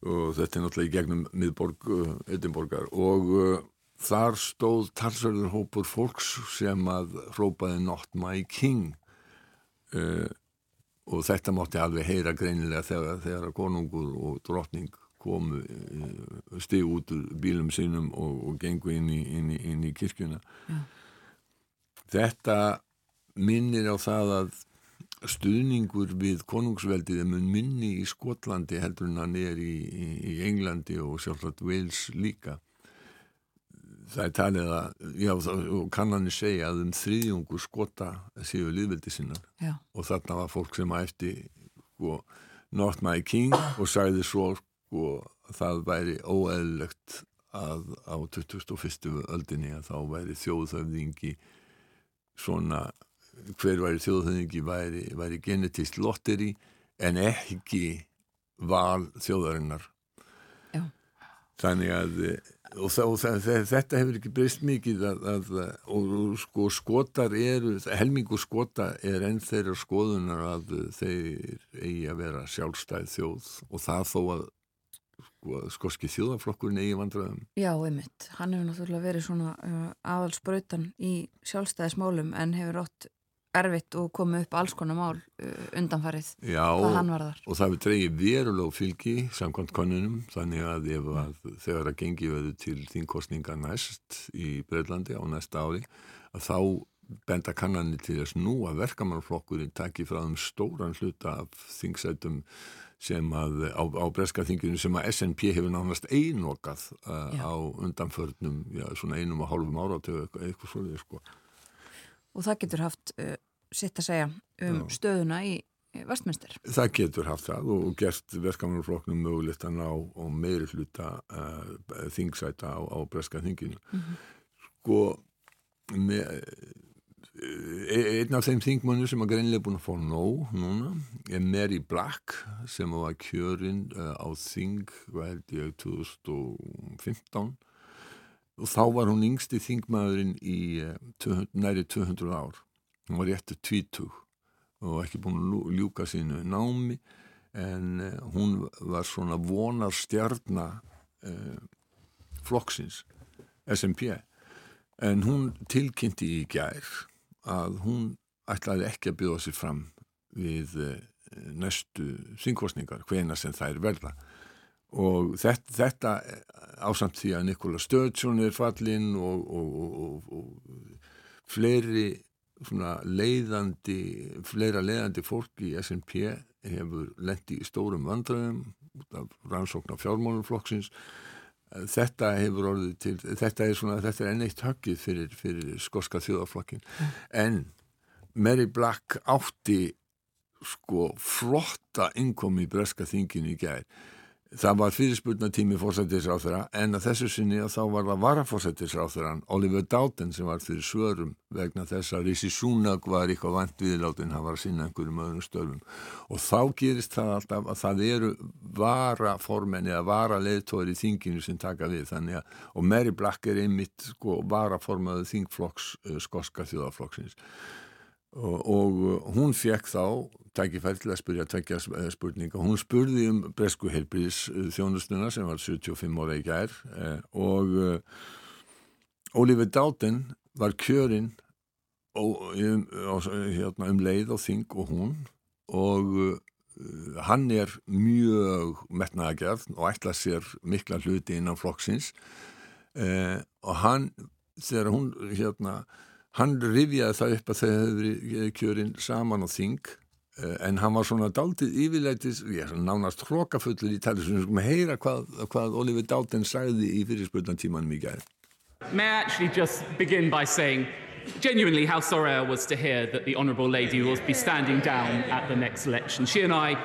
og þetta er náttúrulega í gegnum miðborg uh, Edinborgar. Og þar stóð talsverður hópur fólks sem að hrópaði Not My King. Uh, og þetta mátti alveg heyra greinilega þegar, þegar konungur og drottning komu uh, stig út úr bílum sínum og, og gengu inn í, inn í, inn í kirkjuna. Þetta minnir á það að stuðningur við konungsveldið er mun minni í Skotlandi heldur en hann er í, í, Englandi og sjálfsagt Wales líka. Það er talið að já, og kannanir segja að um þriðjungur skota séu liðveldi sinnar. Já. og þarna var fólk sem ætti sko, Not My King og sagði svo sko, að það væri óeðlegt að á 21. öldinni að þá væri þjóðhöfðingi svona hver væri þjóðhöfðingi væri, væri genetist lotteri en ekki val þjóðarinnar Já. þannig að og, það, og það, þetta hefur ekki breyst mikið að, að, og, og sko skotar eru, helmingur skota er enn þeirra skoðunar að þeir eigi að vera sjálfstæð þjóð og það þó að sko, skoski þjóðaflokkurinn eigi vandræðum Já, einmitt. Hann hefur náttúrulega verið svona uh, aðalsbrautan í sjálfstæðismálum en hefur átt erfitt og komið upp alls konar mál uh, undanfarið Já, og það við dreigir veruleg fylgi samkvæmt konunum þannig að að þegar að gengi veðu til þingkostninga næst í Breitlandi á næsta ári að þá benda kannanir til þess nú að verkamannflokkurinn taki frá þeim stóran hluta af þingsætum sem að á, á breska þinginu sem að SNP hefur nánast einokað uh, á undanförnum já, svona einum og hálfum áratögu eitthvað, eitthvað svolítið sko. Og það getur haft uh, sitt að segja um Já. stöðuna í vestminster. Það getur haft það og gert verkamannflokknum mögulegt að ná og meiri hluta uh, þingsæta á, á breska þinginu. Sko, með, einn af þeim þingmönnum sem að greinlega búin að fá nóg núna er Mary Black sem var kjörinn uh, á þing, held ég, 2015 og þá var hún yngsti þingmaðurinn í 200, næri 200 ár. Hún var réttu tvítug og ekki búin að ljúka sínu námi en hún var svona vonar stjarnar uh, flokksins SMP en hún tilkynnti í gær að hún ætlaði ekki að bjóða sér fram við uh, næstu þingkostningar, hvena sem þær verða. Og þetta, þetta ásamt því að Nikola Sturgeon er fallinn og, og, og, og, og fleiri leiðandi, fleira leiðandi fólk í SNP hefur lendi í stórum vandræðum rannsókn af fjármálumflokksins þetta hefur orðið til þetta er svona, þetta er enn eitt höggið fyrir, fyrir skoska þjóðaflokkin en Mary Black átti sko flotta innkomi í breska þinginu í gær það var fyrirspurnatími fórsættisráþurra en að þessu sinni að þá var það varafórsættisráþurran Oliver Doughton sem var fyrir svörum vegna þess að Rishi Sunak var eitthvað vant viðláttinn, hann var að sinna einhverjum öðrum störfum. Og þá gerist það alltaf að það eru varaformenni eða varaleðtóri í þinginu sem taka við. Þannig að og Mary Black er einmitt sko varaformaðu þingflokks uh, skoska þjóðaflokksins og, og hún fekk þá tækifæri til að spyrja tvekja spurninga. Hún spurði um bresku heilbríðis þjónustuna sem var 75 ára í gær eh, og Ólífi Dáten var kjörinn um, hérna, um leið og þing og hún og hann er mjög metnaðagjörð og ætla sér mikla hluti innan flokksins uh, og hann, þegar hún hérna, hann rifjaði það upp að þau verið kjörinn saman á þing en hann var svona daldið yfirleitis ég er nánast í tali sem við hvað, hvað Oliver Dalton sagði í í gæð May I actually just begin by saying genuinely how sorry I was to hear that the Honourable Lady will be standing down at the next election. She and I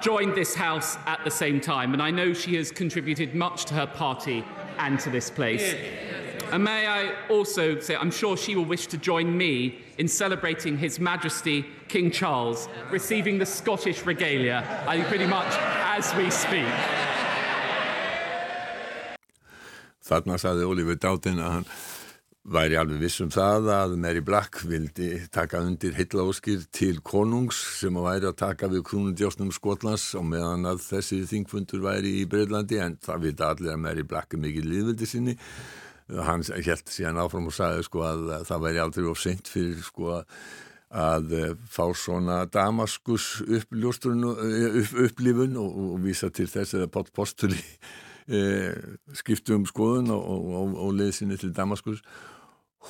joined this House at the same time and I know she has contributed much to her party and to this place. And may I also say, I'm sure she will wish to join me in celebrating His Majesty King Charles receiving the Scottish regalia, I think pretty much as we speak. Þarna saði Ólífur Dátin að hann væri alveg viss um það að Mary Black vildi taka undir heitlaóskir til konungs sem að væri að taka við krúnundjósnum Skotlands og meðan að þessi þingfundur væri í Breitlandi en það vita allir að Mary Black er mikið líðvildi sinni hann held síðan áfram og sagði sko að það væri aldrei of sent fyrir sko að fá svona Damaskus upp, upplifun og, og vísa til þess Páll Postuli e, skiptu um skoðun og, og, og leði sinni til Damaskus.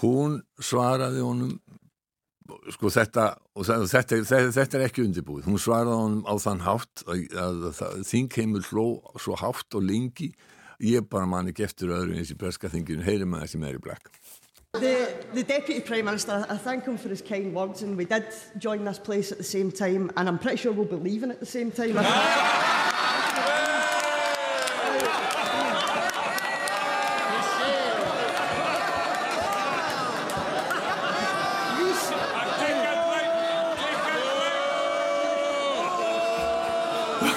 Hún svaraði honum sko þetta og þetta, þetta, þetta er ekki undirbúið. Hún svaraði honum á þann hátt að, að, að þingheimur hló svo hátt og lengi ég bara man ekki eftir öðru eins í Breska þinginu. Heyri maður sem er í Black The, the Deputy Prime Minister, I thank him for his kind words and we did join this place at the same time and I'm pretty sure we'll be leaving at the same time. <laughs>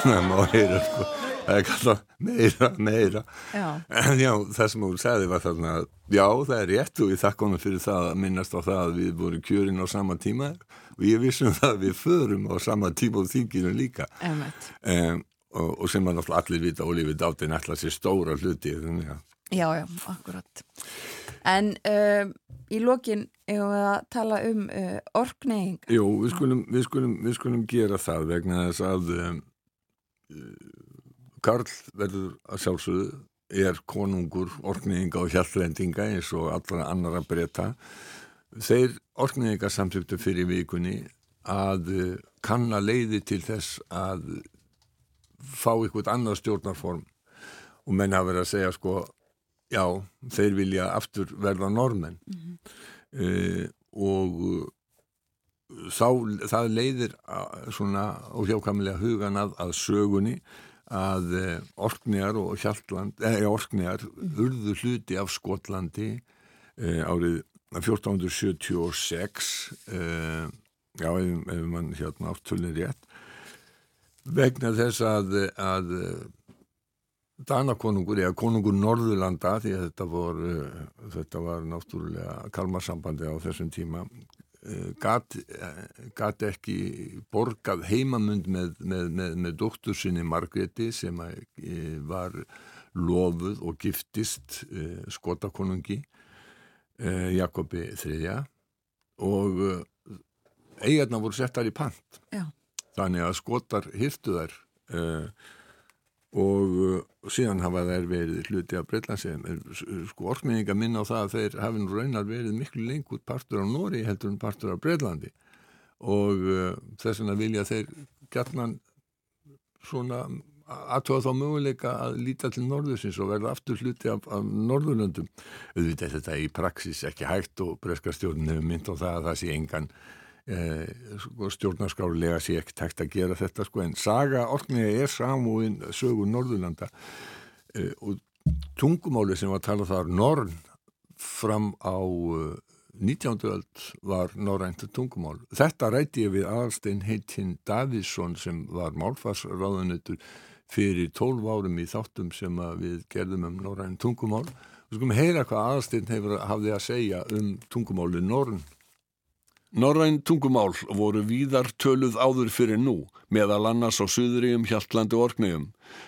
það heyra sko það er kallað meira, meira Já. en já, það sem hún sagði var þarna já, það er rétt og ég þakka honum fyrir það að minnast á það að við vorum kjörin á sama tíma og ég vissum það að við förum á sama tíma og þinginu líka um, og, og sem að allir vita Ólífi Dátin ætla sér stóra hluti þannig að Já, já, akkurat. En uh, í lokin eigum við að tala um uh, orkneying. Jú, við skulum, við, skulum, við skulum gera það vegna þess að um, Karl verður að sjálfsögðu er konungur orkneyinga og hjallrendinga eins og allra annara breyta. Þeir orkneyinga samtöktu fyrir vikunni að uh, kanna leiði til þess að fá ykkur annað stjórnarform. Og menn hafa verið að segja sko já, þeir vilja aftur verða normenn uh, og þá, það leiðir að, svona óhjákamilega hugan að, að sögunni að uh, Orknjar og Hjaltland, eða Orknjar urðu hluti af Skotlandi uh, árið 1476 uh, já, ef, ef mann hérna áttulin rétt vegna þess að, að Danakonungur, eða konungur Norðurlanda, því að þetta var, uh, þetta var náttúrulega kalmarsambandi á þessum tíma, gat, uh, gat ekki borgað heimamund með, með, með, með dóttur sinni Margreti sem að, var lofuð og giftist skotakonungi Jakobi III og eigarna voru settar í pant. Já. Þannig að skotar hýrtu þær og uh, síðan hafa þær verið hluti af Breitlandsi sko orkninga minna á það að þeir hafi nú raunar verið miklu lengur partur á Nóri heldur en partur á Breitlandi og uh, þess vegna vilja þeir gætnan svona aðtóða þá möguleika að líta til norðusins og verða aftur hluti af, af norðurlöndum. Auðvitað þetta í praxis ekki hægt og breskastjórnum hefur mynd á það að það sé engan sko, stjórnarskrálega sé ekki tækt að gera þetta sko en saga orknega er samúin sögur Norðurlanda eh, og tungumáli sem var talað þar norn fram á uh, 19. öld var norrænt tungumál. Þetta rætti ég við aðalstein heitinn Davíðsson sem var málfarsráðunutur fyrir 12 árum í þáttum sem að við gerðum um norrænt tungumál. Við skulum heyra hvað aðalstein hefur hafði að segja um tungumáli norn. Norræn tungumál voru víðar töluð áður fyrir nú, meðal annars á Suðuríum, Hjaltlandi og Orkneyjum.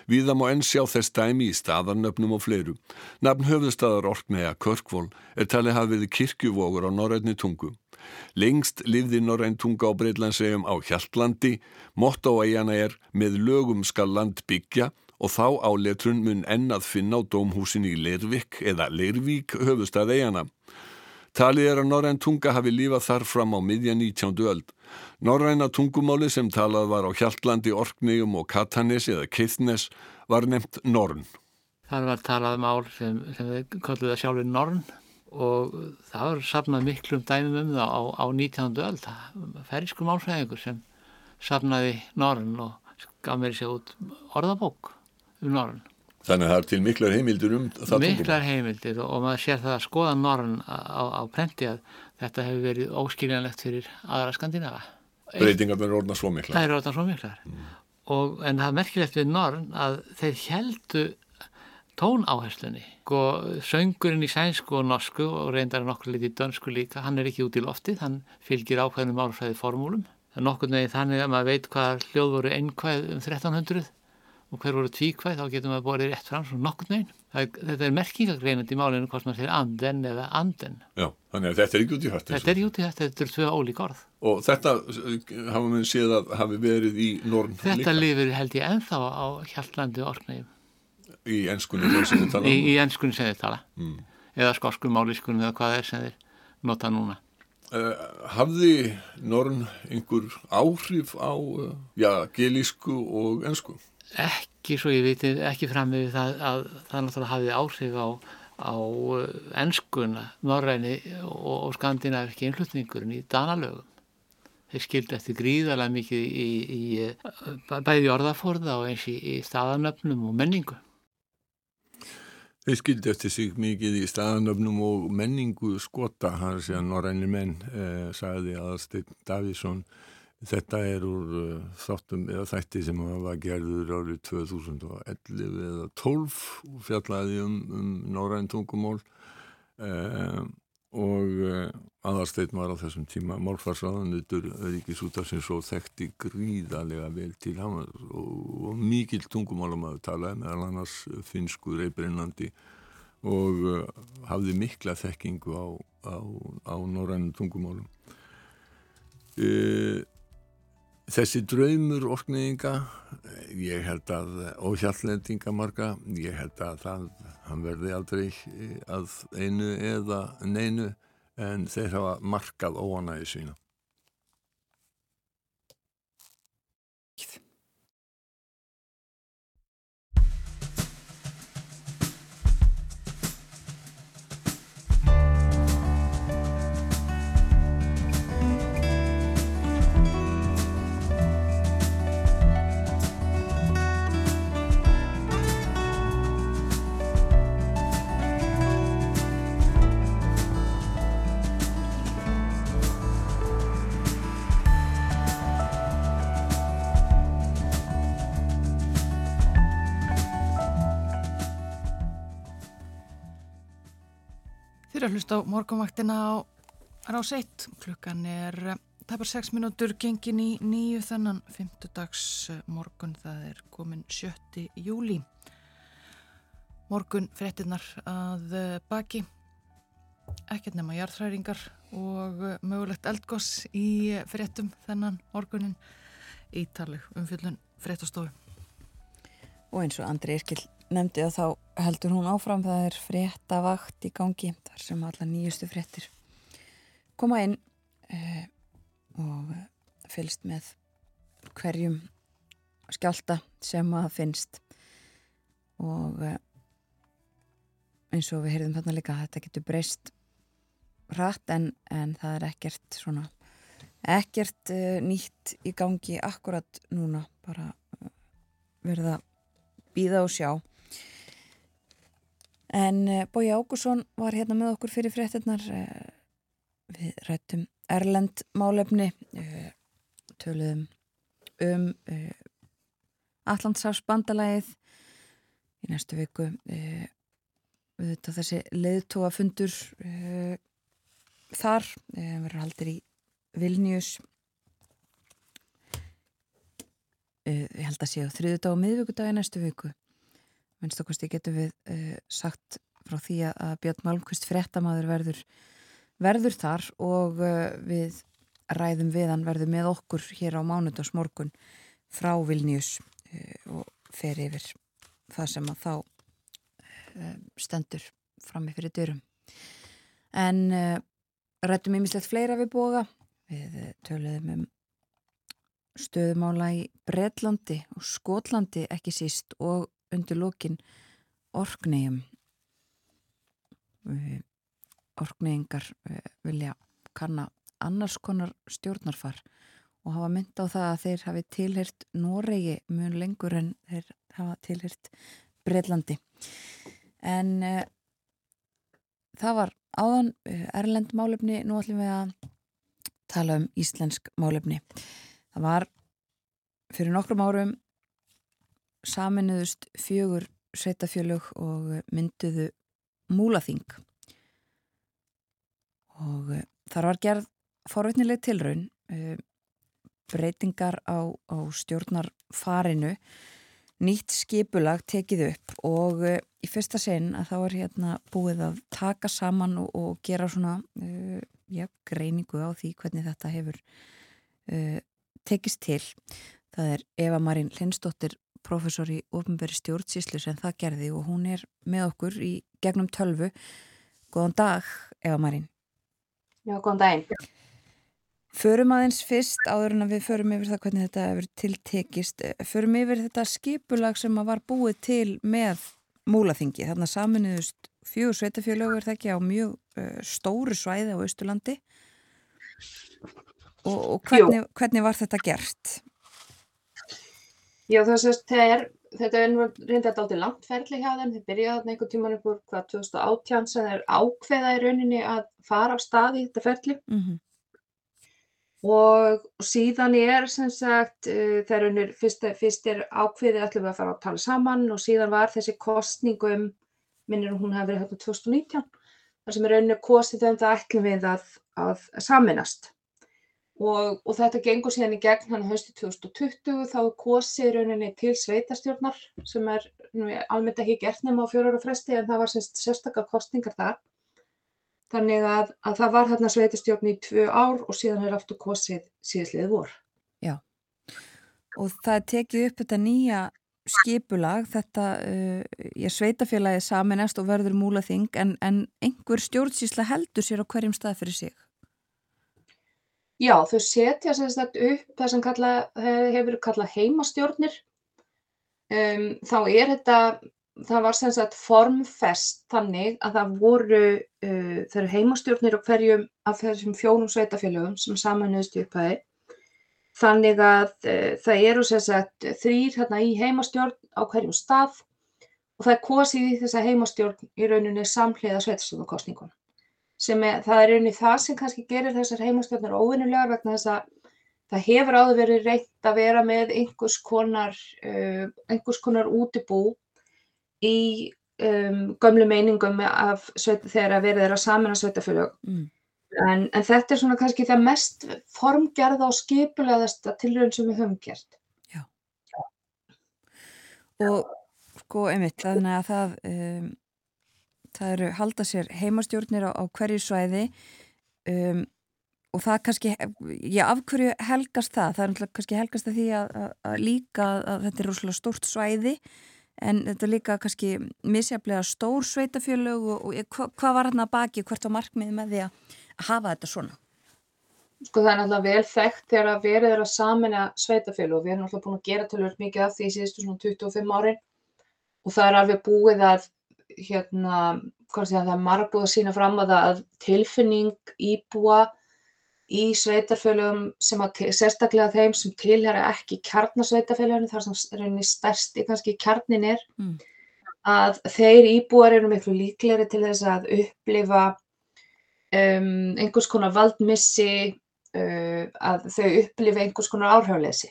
Víða má enn sjá þess dæmi í staðarnöfnum og fleiru. Nafn höfðustadar Orkneyja, Körkvól, er talið hafið kirkjuvógur á norrænni tungu. Lengst livði norræn tunga á Breitlandsegjum á Hjaltlandi, motto á eigana er með lögum skal land byggja og þá áletrun mun ennað finna á dómhúsin í Leirvik eða Leirvík höfustad eigana. Talið er að norræn tunga hafi lífað þar fram á miðja 19. öld. Norræna tungumáli sem talað var á Hjaltlandi, Orkneyjum og Katanes eða Keithnes var nefnt Norn. Það var talað mál sem, sem við kallum það sjálfur Norn og það var safnað miklum dæmum um það á, á 19. öld. Ferísku málfræðingur sem safnaði Norn og gaf mér sér út orðabók um Norn. Þannig að það er til miklar heimildir um það. Miklar heimildir og, maður sér það að skoða Norn á, á prenti að þetta hefur verið óskiljanlegt fyrir aðra skandinafa. Breytingar verður orðna svo miklar. Það er orðna svo miklar. Mm. Og, en það er merkilegt við Norn að þeir heldu tónáherslunni. Og söngurinn í sænsku og norsku og reyndar nokkur litið dönsku líka, hann er ekki út í loftið, hann fylgir ákveðnum álfræði formúlum. Nokkur neginn þannig að maður veit hvað hljóð voru einnkvæð um 1300 og hver voru tvíkvæð, þá getur maður borðið rétt fram svo nokkur neginn. Þetta er merkingagreinandi í málinu hvort maður sér anden eða anden. Já, þannig að þetta er ekki út í hætti. Þetta er ekki út í hætti, þetta er tvö ólík orð. Og þetta hafa við séð að hafi verið í norm líka? Þetta lifir held ég enþá á Hjaltlandi Orknægjum. Í ennskunni sem þið tala? Í, í ennskunni sem þið tala. Mm. Eða skoskum máliskunni eða hvað er sem þið nota núna. Uh, hafði norm einhver áhrif á, uh, já, gelísku og ennsku? Ekki svo ég viti, ekki fram með það að það náttúrulega hafði áhrif á, á ennskuna, norræni og, og skandinaviski innflutningurinn í danalögum. Þeir skildi eftir gríðarlega mikið í, í, í bæði orðaforða og eins í, í staðanöfnum og menningu. Þeir skildi eftir sig mikið í staðanöfnum og menningu skota, hann sé að norræni menn eh, sagði aðsteinn Davíðsson Þetta er úr uh, þáttum eða þætti sem var gerður árið 2011 eða 12 og fjallaði um, um Norræn tungumól uh, og uh, aðarsteinn var á þessum tíma málfarsraðanutur Ríkisútarsins og þekkti gríðarlega vel til hann og, og mikil tungumálum að tala meðal annars finsku reybrinnandi og uh, hafði mikla þekkingu á, á, á Norræn tungumálum. Uh, Þessi draumur orkneyinga, ég held að, og hjallendinga marga, ég held að það, hann verði aldrei að einu eða neinu en þeir hafa markað óanægi sína. Að hlusta á morgunvaktina á rás 1. Klukkan er tapar 6 minútur gengin í nýju þennan 5. dags morgun. Það er komin 7. júli. Morgun frettinnar að baki. Ekkert nema jarðhræringar og mögulegt eldgoss í frettum þennan morgunin. Ítaleg umfjöldun frettastofu. Og eins og Andri Irkil nefndi að þá heldur hún áfram það er fréttavakt í gangi þar sem alla nýjustu fréttir koma inn eh, og fylgst með hverjum skjálta sem að finnst. Og eh, eins og við heyrðum þarna líka að þetta getur breyst rætt en, en það er ekkert svona ekkert uh, nýtt í gangi akkurat núna. Bara uh, verða býða og sjá en uh, Bói Ágússon var hérna með okkur fyrir fréttinnar við rættum Erlend málefni töluðum um Allandsafsbandalæðið í næstu viku þetta þessi leiðtóafundur þar verður haldir í Vilnius ég held að sé á þriðu dag og miðvíkudagi næstu viku minnst okkurst ég getur við uh, sagt frá því að Björn Malmqvist frettamæður verður, verður þar og uh, við ræðum við hann verður með okkur hér á mánudagsmorgun frá Vilnius og fer yfir það sem að þá stendur frammi fyrir dyrum. En rættum ímislegt fleira við boga. Við töluðum um stöðumála í Breitlandi og Skotlandi ekki síst og undir lókin orknegjum. Orkneyingar eh, vilja kanna annars konar stjórnarfar og hafa mynd á það að þeir hafi tilhirt Noregi mjög lengur en þeir hafa tilhirt Breitlandi. En uh, það var áðan Erlend málefni, nú ætlum við að tala um íslensk málefni. Það var fyrir nokkrum árum saminuðust fjögur sveitafjölug og mynduðu múlaþing og eh, þar var gerð forveitnileg tilraun eh, breytingar á, á stjórnarfarinu nýtt skipulag tekið upp og í fyrsta sinn að þá er hérna búið að taka saman og, og gera svona já, greiningu á því hvernig þetta hefur tekist til. Það er Eva Marín Lindsdóttir, professor í ofnbæri stjórnsíslu sem það gerði og hún er með okkur í gegnum tölvu. Góðan dag, Eva Marín. Já, góðan daginn. Förum aðeins fyrst áður en að við förum yfir það hvernig þetta hefur tiltekist. Förum yfir þetta skipulag sem var búið til með múlaþingi. Þannig að saminuðust fjögur sveitafjölög er það ekki á mjög uh, stóru svæði á Östurlandi. Og, og hvernig, hvernig var þetta gert? Já, það er, þetta er reynda átti langt ferli hjá þeim. Þeir byrjaði einhvern tíman upp úr hvað 2018 sem þeir ákveða í rauninni að fara á stað í þetta ferli. Mm -hmm og síðan er sem sagt uh, þegar unnur fyrst, fyrst er ákveðið ætlum við að fara að tala saman og síðan var þessi kostningum minnir hún hafi verið hérna 2019 þar sem er unnur kostið þegar það ætlum við að, að saminast og, og þetta gengur síðan í gegn hann höstu 2020 þá kostið rauninni til sveitastjórnar sem er almennt ekki gert nema á fjórar og fresti en það var sérstaklega kostningar þar Þannig að, að það var hérna sveitastjórn í tvö ár og síðan er aftur kosið síðastlið vor. Já, og það tekið upp þetta nýja skipulag, þetta uh, ég sveitafélagi saminast og verður múlaþing, en, en einhver stjórnsísla heldur sér á hverjum stað fyrir sig? Já, þau setja sérstaklega upp það sem kalla, hefur kallað heimastjórnir. Um, þá er þetta það var sem sagt formfest þannig að það voru uh, þeirra heimastjórnir og hverjum af þessum fjónum sveitafélögum sem samanuðist í upphæði þannig að uh, það eru sem sagt þrýr hérna í heimastjórn á hverjum stað og það er kosið í þessa heimastjórn í rauninni samhliða sveitastjórnarkostningun sem er, það er rauninni það sem kannski gerir þessar heimastjórnir óvinnulegar vegna þess að það hefur áður verið reynt að vera með einhvers konar, uh, einhvers konar útibú í um, gömlu meiningum af sveit, þegar að verið er að samina sveitafélög. Mm. En, en þetta er svona kannski það mest formgerða og skipulegðasta tilröðin sem við höfum gert. Já. Já. Og sko einmitt, þannig að það, um, það eru halda sér heimastjórnir á, á hverju svæði um, og það kannski, já af hverju helgast það? Það er kannski helgast að því að, að, að líka að þetta er rosalega stórt svæði en þetta er líka kannski misjaflega stór sveitafjölög og, og hva, hvað var hérna baki, hvert var markmið með því að hafa þetta svona? Sko það er náttúrulega vel þekkt þegar að verið er að samina sveitafjölög og við erum náttúrulega búin að gera tölvöld mikið af því í síðustu svona 25 árin og það er alveg búið að hérna, hvað sé að það er margbúið að sína fram að að tilfinning íbúa í sveitarfélögum sem að, sérstaklega þeim sem tilhera ekki kjarnasveitarfélögum, þar sem rauninni stærsti kannski kjarnin er, Mm. að þeir íbúar eru miklu líklegri til þess að upplifa um, einhvers konar valdmissi, uh, að þau upplifa einhvers konar áhrifleysi.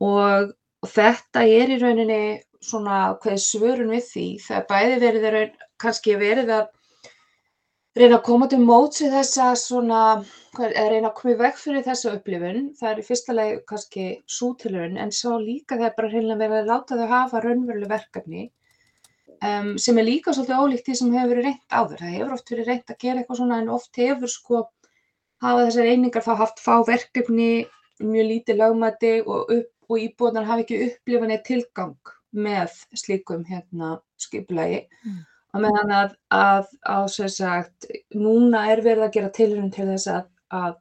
Og, og þetta er í rauninni svona hvað er svörun við því, það er bæði verið að raun, kannski verið að reyna að koma til móts við þessa svona, er, reyna að koma í veg fyrir þessa upplifun, það er í fyrsta lagi kannski sútilurinn, en svo líka það er bara reynilega verið að láta þau hafa raunveruleg verkefni um, sem er líka svolítið ólíkt því sem hefur verið reynt áður. Það hefur oft verið reynt að gera eitthvað svona en oft hefur sko hafa þessar einingar þá haft fá verkefni, mjög lítið lögmæti og, og íbúðnar hafa ekki upplifanið tilgang með slíkum hérna skipulagi. Mm. Og meðan að, að, að sem sagt, núna er verið að gera tilhörun til þess að, að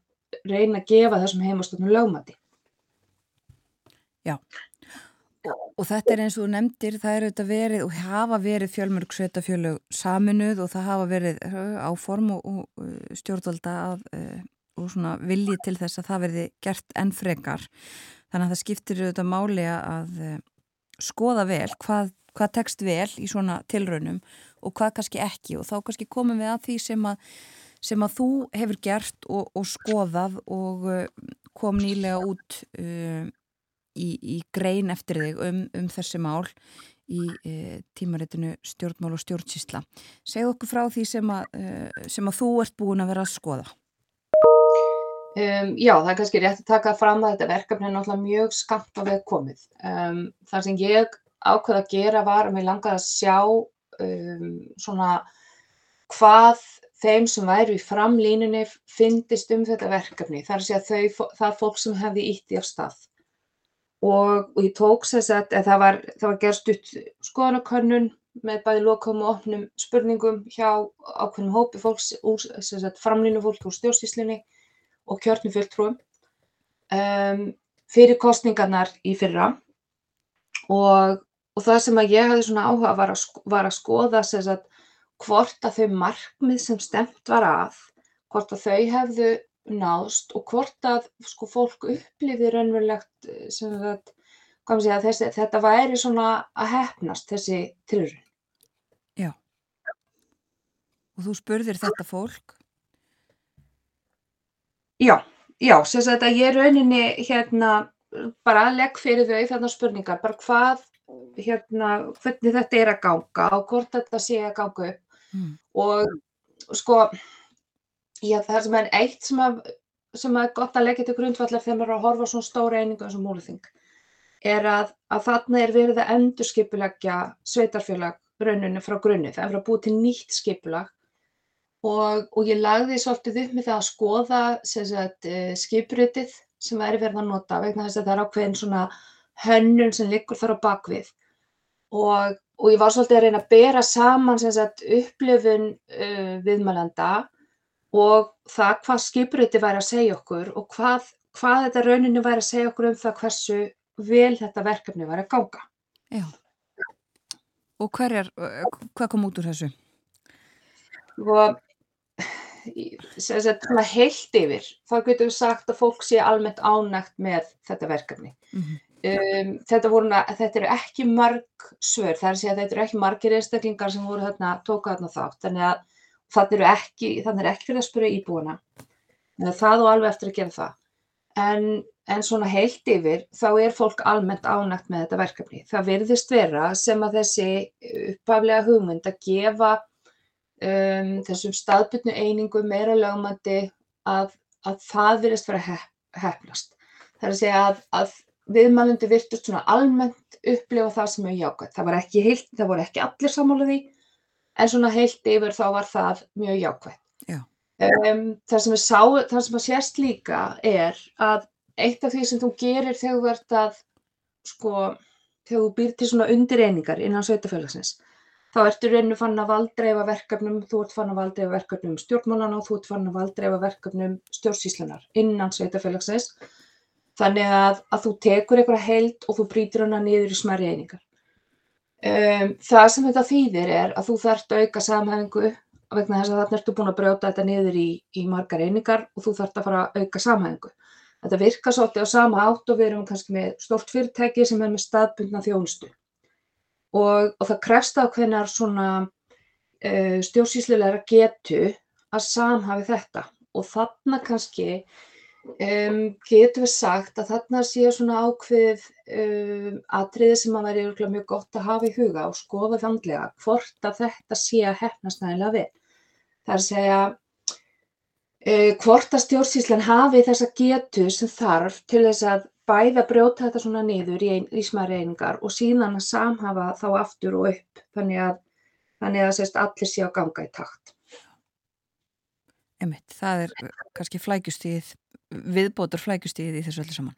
reyna að gefa þessum heimastofnum lögmæti. Já, og, þetta er eins og nefndir, það er auðvitað verið og hafa verið fjölmörg sveitafjölug saminuð og það hafa verið uh, áform og, og stjórnvalda uh, og svona vilji til þess að það verði gert enn frekar. Þannig að það skiptir auðvitað máli að skoða vel hvað, hvað tekst vel í svona tilraunum og hvað kannski ekki og þá kannski komum við að því sem að, sem að þú hefur gert og, og skoðað og uh, kom nýlega út uh, í, í grein eftir þig um, um þessi mál í e, tímaritinu stjórnmál og stjórnsísla. Segð okkur frá því sem að, e, sem að þú ert búin að vera að skoða. Um, já, það er kannski rétt að taka fram að þetta verkefni er náttúrulega mjög skamt á veg komið. Um, það sem ég ákveða að gera var að mér langaði að sjá um, svona hvað þeim sem væru í framlínunni fyndist um þetta verkefni. Það er að þau, það fólk sem hefði ítt í af stað. Og, og ég tók þess að það var, það var gerst út skoðanakönnun með bæði lokum og opnum spurningum hjá ákveðnum hópi fólks úr framlínu fólk úr stjórnstíslinni og kjörnum fulltrúum um, fyrir kostningarnar í fyrra og, og það sem að ég hafði svona áhuga var að, var að skoða að, hvort að þau markmið sem stemt var að, hvort að þau hefðu náðst og hvort að sko, fólk upplifði raunverulegt sem það, segja, þessi, þetta væri svona að hefnast þessi tilurinn. Já. Og þú spurðir þetta fólk? Já, já, sem sagt að ég rauninni hérna bara legg fyrir þau þarna spurningar, bara hvað, hérna, hvernig þetta er að ganga og hvort þetta sé að ganga upp Mm. og sko, já, það sem er eitt sem, að, sem er gott að leggja til grundvallar þegar maður er að horfa svona stóra einingu eins og múluþing, er að, að þarna er verið að endurskipuleggja sveitarfélag rauninu frá grunni, það er verið að búið til nýtt skipulag og, og ég lagði svolítið upp með það að skoða sagt, skipritið sem væri verið að nota vegna þess að það er ákveðin svona hönnun sem liggur þar á bakvið og, og ég var svolítið að reyna að bera saman sagt, upplifun uh, viðmælanda og það hvað skipritið væri að segja okkur og hvað, hvað þetta rauninu væri að segja okkur um það hversu vel þetta verkefni væri að ganga. Já. Og hverjar, hvað kom út úr þessu? Og svona heilt yfir, þá getum við sagt að fólk sé almennt ánægt með þetta verkefni. Mm -hmm. um, þetta, voru, þetta eru ekki marg svör, það er að segja að þetta eru ekki margir einstaklingar sem voru þarna, tóka þarna þátt, þannig að þannig er ekki, er ekki fyrir að spyrja íbúana. Það og alveg eftir að gera það. En, en svona heilt yfir, þá er fólk almennt ánægt með þetta verkefni. Það virðist vera sem að þessi uppaflega hugmynd að gefa um, þessum staðbyrnu einingum meira lögmandi að, að það virðist vera hef, hefnast. Það er að segja að, að viðmælundu virtust svona almennt upplifa það sem er jákvæmt. Það, ekki heilt, það voru ekki allir sammála því, en svona heilt yfir þá var það mjög jákvæmt. Já. Um, það sem, sá, það sem að sérst líka er að eitt af því sem þú gerir þegar þú ert að, sko, þegar þú býr til svona undireiningar innan sveitafélagsins, þá ertu rauninu fann að valdreifa verkefnum, þú ert fann að valdreifa verkefnum stjórnmálana og þú ert fann að valdreifa verkefnum stjórnsýslunar innan sveitafélagsins. Þannig að, að þú tekur einhverja heild og þú brýtir hana niður í smæri einingar. Um, það sem þetta þýðir er að þú þarft að auka samhæfingu vegna þess að þarna ertu búin að brjóta þetta niður í, í margar einingar og þú þarft að fara að auka samhæðingu. Þetta virkar svolítið á sama átt og við erum kannski með stort fyrirtæki sem er með staðbundna þjónustu og, og það krefst ákveðnar svona uh, stjórnsýslulegra getu að samhafi þetta og þarna kannski um, getum við sagt að þarna sé svona ákveð um, atriði sem að veri mjög gott að hafa í huga og skoða vandlega hvort að þetta sé að hefnast nægilega við. Það er að segja uh, hvort að stjórnsýslan hafi þessa getu sem þarf til þess að bæða brjóta þetta svona niður í, ein, í smæri einingar og síðan að samhafa þá aftur og upp þannig að, þannig að sérst, allir sé að ganga í takt. Emitt, það er kannski flækjustíð, viðbótur flækjustíð í þessu öllu saman.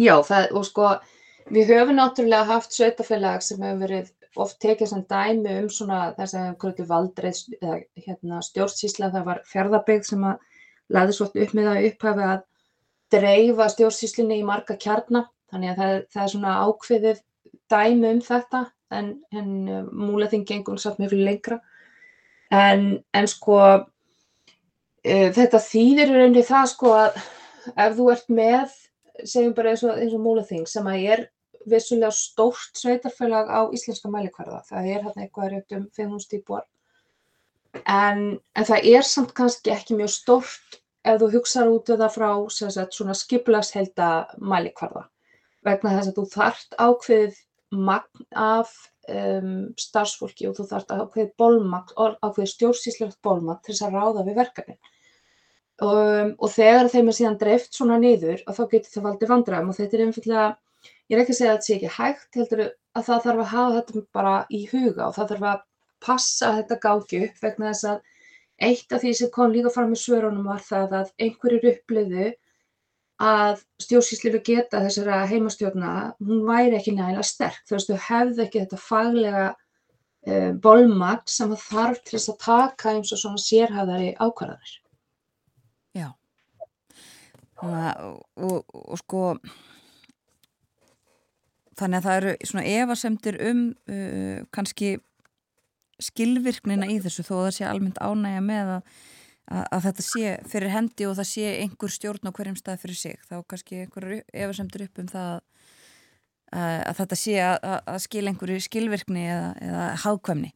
Já, það, og sko, við höfum náttúrulega haft sveitafélag sem hefur verið oft tekið sem dæmi um svona þess að hverju valdreið eða hérna, stjórnsísla, það var fjörðabegð sem að laði svolítið upp með það upphafi að dreifa stjórnsýslunni í marga kjarnar þannig að það, það er svona ákveðið dæmi um þetta en, en uh, múlaþing gengur satt mjög fyrir lengra. En, en sko uh, þetta þýðir rauninni það sko að ef þú ert með segjum bara eins og, eins og múlaþing sem að er vissulega stórt sveitarfélag á íslenska mælikvarða það er hérna eitthvað rétt um 500 íbúar en, en það er samt kannski ekki mjög stórt ef þú hugsaður út við það frá sagt, svona skiplagshelda mælikvarða vegna þess að þú þart ákveðið magn af um, starfsfólki og þú þart ákveðið bólmagn, ákveðið stjórnsýslegt bólmagn til þess að ráða við verkefnin. Um, og þegar þeim er síðan dreift svona niður og þá getur það valdið vandræðum og þetta er einfallega, ég er ekki að segja að þetta sé ekki hægt, heldur að það þarf að hafa þetta bara í huga og það þarf að passa að þetta gági upp vegna þess að Eitt af því sem kom líka fram í svörunum var það að einhverjir uppliðu að stjórnsýslu geta þessara heimastjórna, hún væri ekki nægilega sterk. Þú veist, þú hefði ekki þetta faglega uh, bolmagn sem það þarf til þess að taka eins og svona sérhæðari ákvarðanir. Já, og, og, og sko, þannig að það eru svona evasemtir um uh, kannski skilvirknina í þessu þó að það sé almennt ánægja með að, að, að þetta sé fyrir hendi og það sé einhver stjórn á hverjum stað fyrir sig. Þá kannski einhver efasemtur upp um það að, að þetta sé að skil einhverju skilvirkni eða, eða hákvæmni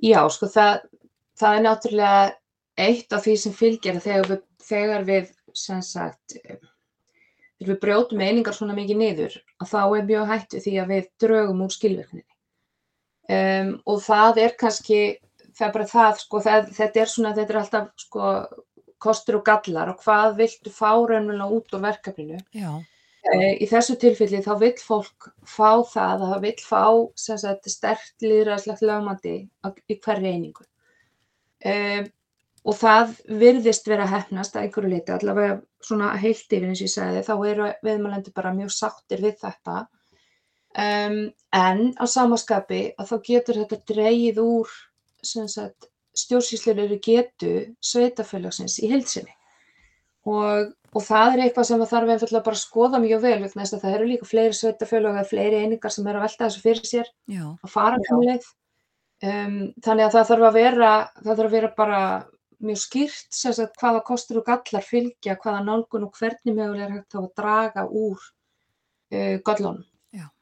Já, sko það, það er náttúrulega eitt af því sem fylgir þegar við, þegar við sem sagt þegar við brjótum einingar svona mikið niður að þá er mjög hættu því að við draugum úr skilvirkninni Um, og það er kannski, það er bara það, sko, það, þetta er svona, þetta er alltaf sko, kostur og gallar og hvað viltu fá raunverulega út úr verkefninu. Já. Uh, í þessu tilfelli þá vill fólk fá það, það vill fá stert líðræðslegt lögmandi í hverju einingu. Um, og það virðist vera hefnast að einhverju leiti, allavega svona heilt yfir eins og ég segði, þá eru viðmælendi bara mjög sáttir við þetta Um, en á samaskapi að þá getur þetta dreyið úr stjórnsýslulegur getu sveitafélagsins í heilsinni og, og það er eitthvað sem þarf einfallega bara að skoða mjög vel vegna þess að það eru líka fleiri sveitafélag eða fleiri einingar sem eru að velta þessu fyrir sér Já. að fara um leið. Um, þannig að það þarf að vera það þarf að vera bara mjög skýrt sagt, hvaða kostur og gallar fylgja hvaða nálgun og hvernig mögulega er hægt að draga úr uh, gallunum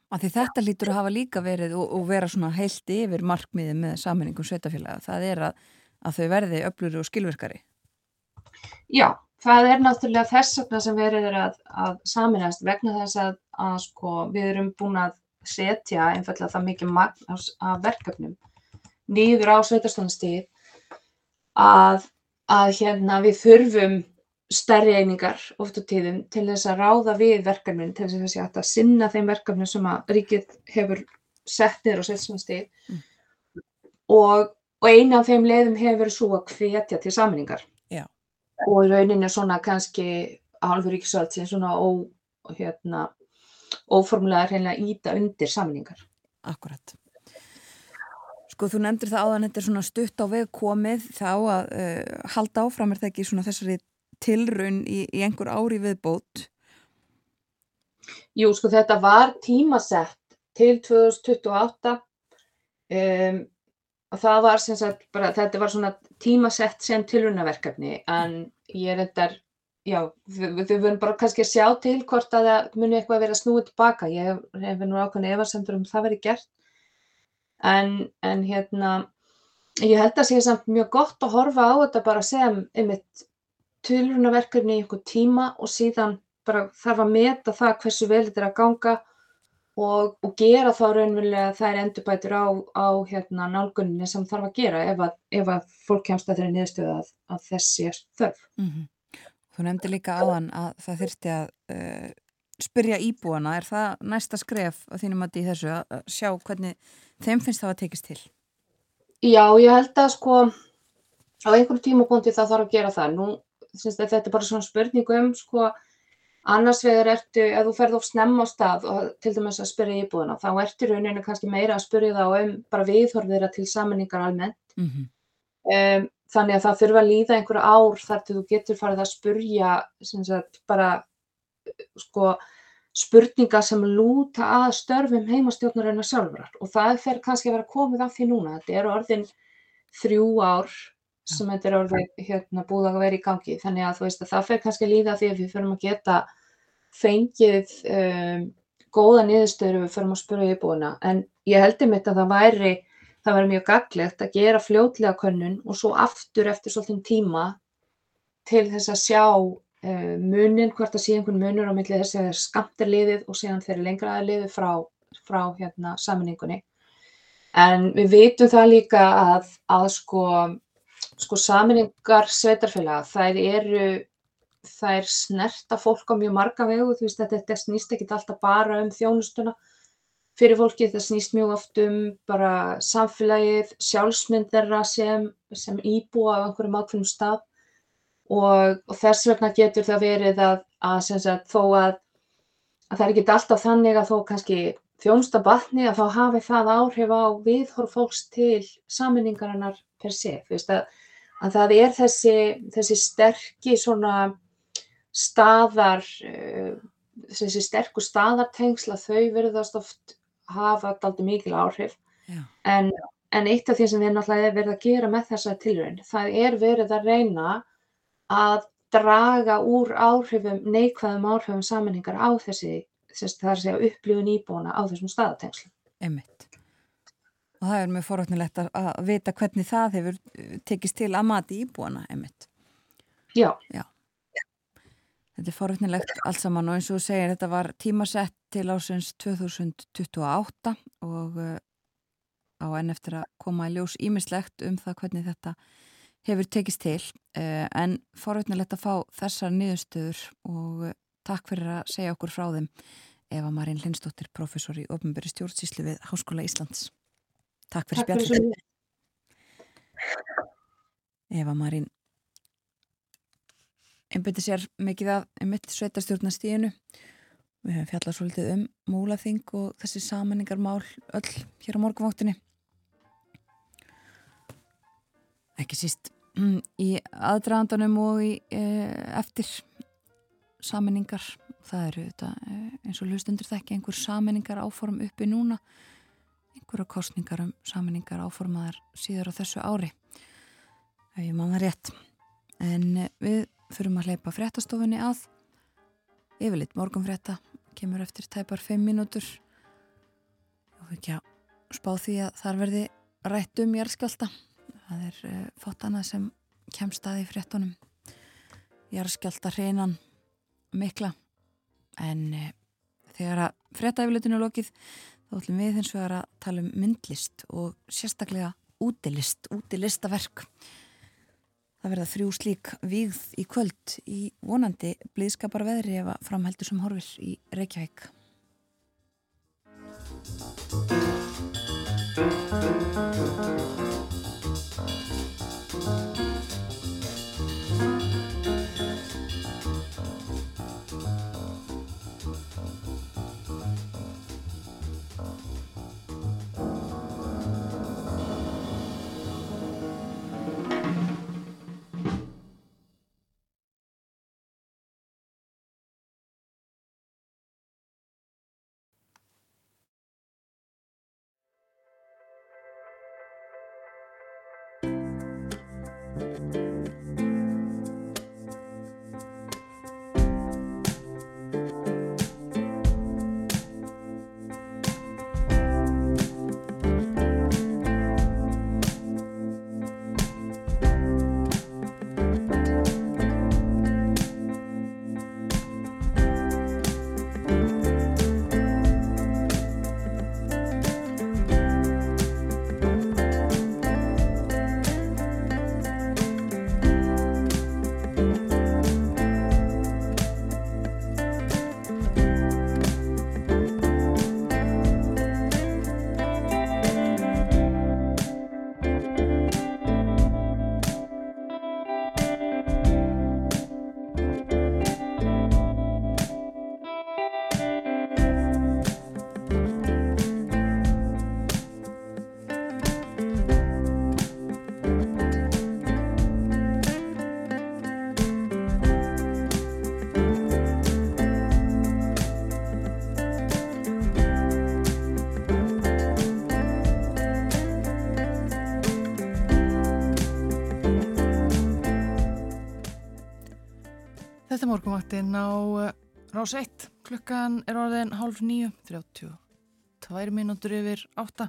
Af því þetta lítur að hafa líka verið og, og vera svona heilt yfir markmiði með sammeningum sveitafélaga. Það er að, að þau verði öfluri og skilverkari. Já, það er náttúrulega þess vegna sem verið er að, að saminast vegna þess að, að sko, við erum búin að setja einfallega það mikið magn af verkefnum nýður á sveitarstofnastíð að, að hérna, við þurfum stærri einingar oft á tíðum til þess að ráða við verkefnin til þess að þetta sinna þeim verkefnin sem að ríkið hefur sett niður og sett svona stíð mm. og, og eina af þeim leiðum hefur verið svo að hvetja til saminningar Já. og í rauninni svona kannski hálfur ríkisvaldsin svona ó, hérna, óformulega reynilega íta undir saminningar Akkurat Sko þú nefndir það áðan þetta er svona stutt á veg komið þá að uh, halda áfram er það ekki svona þessari tilraun í, í einhver ári viðbót? Jú, sko þetta var tímasett til 2028 um, og það var sem sagt bara, þetta var svona tímasett sem tilrunaverkefni en ég er þetta, já, við, verðum bara kannski að sjá til hvort að það muni eitthvað vera snúið tilbaka, ég hef, hef nú ákveðin efarsendur um það verið gert. En, en hérna, ég held að sé samt mjög gott að horfa á þetta bara sem einmitt tilrunaverkefni í einhver tíma og síðan bara þarf að meta það hversu vel þetta er að ganga og, og gera þá raunverulega þær endurbætur á, á hérna, nálguninni sem þarf að gera ef að, ef að fólk kemst að þeirri niðurstöðu að, að þessi er þörf. Mm -hmm. Þú nefndi líka áðan að það þurfti að uh, spyrja íbúana, er það næsta skref að þínum að því þessu að sjá hvernig þeim finnst það að tekist til? Já, ég held að sko á einhverjum tímapunkti það þarf að gera það. Nú, þetta er bara svona spurning um sko Annars vegar ertu, ef þú ferð of snemma á stað og til dæmis að spyrja íbúðuna, þá ertu rauninu kannski meira að spyrja þá um bara viðhorfiðra til samanningar almennt. Mm -hmm. um, þannig að það þurfa að líða einhverja ár þar til þú getur farið að spurja sagt, bara sko, spurninga sem lúta að störfum heimastjórnarinnar sjálfrar og það fer kannski að vera komið af því núna. Þetta eru orðin þrjú ár sem þetta er orðið hérna, búið að vera í gangi. Þannig að, veist, að það fer kannski líða því að við förum að geta fengið um, góða niðurstöður við förum að spura íbúina en ég heldur mitt að það væri það væri mjög gaglegt að gera fljótlega könnun og svo aftur eftir svolítið tíma til þess að sjá uh, munin, hvort að sé einhvern munur á milli þess að það er skamtir liðið og síðan þeir lengraða liðið frá, frá hérna, saminningunni en við veitum það líka að, að sko, sko saminningar sveitarfélaga þær eru þær snerta fólk á mjög marga vegu, þú veist þetta, þetta snýst ekki alltaf bara um þjónustuna. Fyrir fólki, þetta snýst mjög oft um bara samfélagið, sjálfsmynd þeirra sem, sem íbúa á einhverjum ákveðnum stað. Og, og þess vegna getur það verið að, að sagt, þó að, að það er ekki alltaf þannig að þó kannski þjónusta batni að þá hafi það áhrif á viðhorf fólks til saminningarinnar per se, þú veist að, að það er þessi, þessi sterkir svona staðar, uh, þessi sterkur staðartengsla, þau verðast oft hafa alltaf mikil áhrif. En, en eitt af því sem við náttúrulega verðum að gera með þessa tilrönd, það er verið að reyna að draga úr áhrifum, neikvæðum áhrifum saminningar á þessi, þessi það er að segja upplifun íbúna á þessum staðartengslum. Emmitt. Og það er mjög forvöldnilegt að vita hvernig það hefur tekist til að mati íbúana, emmitt. Já. Já. Þetta er forvittnilegt allt saman og eins og þú segir þetta var tímasett til ásins 2028 og uh, á enn eftir að koma í ljós ímislegt um það hvernig þetta hefur tekist til uh, en forvittnilegt að fá þessar niðurstöður og uh, takk fyrir að segja okkur frá þeim Eva Marín Lindstóttir, professor í ofnböri stjórnsýslu við Háskóla Íslands. Takk fyrir spjallin. Eva Marín einbyrti sér mikið af mitt sveitarstjórnastíðinu. Við hefum fjallað svolítið um múlaþing og þessi samanningarmál öll hér á morgunváttinni. Ekki síst mm, í aðdraðandanum og í, e, eftir samanningar. Það eru þetta, e, eins og hlustundur þekki einhver samanningar áform uppi núna. Einhverja kostningar um samanningar áformaðar síður á þessu ári. Ef ég manna rétt. En e, við fyrir að hleypa fréttastofunni að yfirleitt morgunfrétta kemur eftir tæpar 5 mínútur og ekki að spá því að þar verði rætt um jæðskjálta það er fótt annað sem kemst að í fréttunum jæðskjálta hreinan mikla en uh, þegar að frétta yfirleitinu lokið þá ætlum við hins vegar að tala um myndlist og sérstaklega útilist, útilistaverk Það verða þrjú slík vígð í kvöld í vonandi blíðskapar veðri ef að framheldur sem horfir í Reykjavík. Er morgunvaktinn á uh, rás 1. Klukkan er orðin hálf nýju, 32 mínútur yfir 8.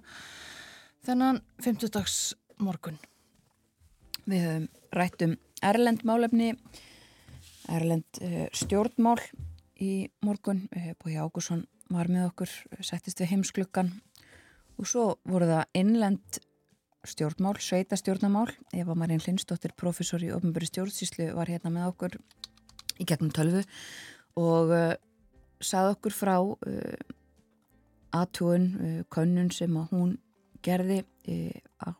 Þennan 50 dags morgun. Við höfum rætt um Erlend málefni, Erlend uh, stjórnmál í morgun. Uh, Bói Ágússon var með okkur, settist við heimsklukkan og svo voru það innlend stjórnmál, sveita stjórnmál. Eva Marín Lindsdóttir, professor í ofnböru stjórnsýslu, var hérna með okkur í gegnum tölvu og uh, sað okkur frá uh, aðtúin, uh, könnun sem að hún gerði á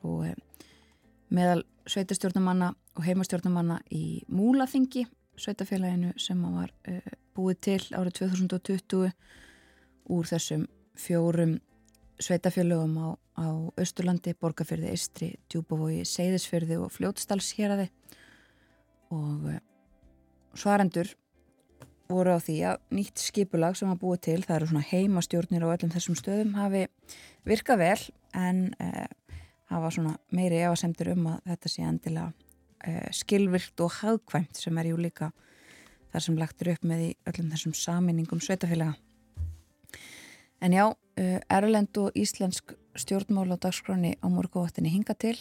meðal sveitastjórnumanna og heimastjórnumanna í Múlaþingi, sveitafélaginu sem var búið til árið 2020 úr þessum fjórum sveitafélögum á, á Östurlandi, Borgafyrði, Istri, Djúbavogi, Seyðisfyrði og Fljótsdalsheraði og svarendur voru á því að nýtt skipulag sem var búið til, það eru svona heimastjórnir á öllum þessum stöðum, hafi virkað vel en eh, hafa svona meiri efasemtur um að þetta sé endilega eh, skilvilt og hagkvæmt sem er jú líka þar sem lagtur upp með í öllum þessum saminningum sveitafélaga. En já, eh, Erlend og Íslensk stjórnmál á dagskráni á morguváttinni hinga til.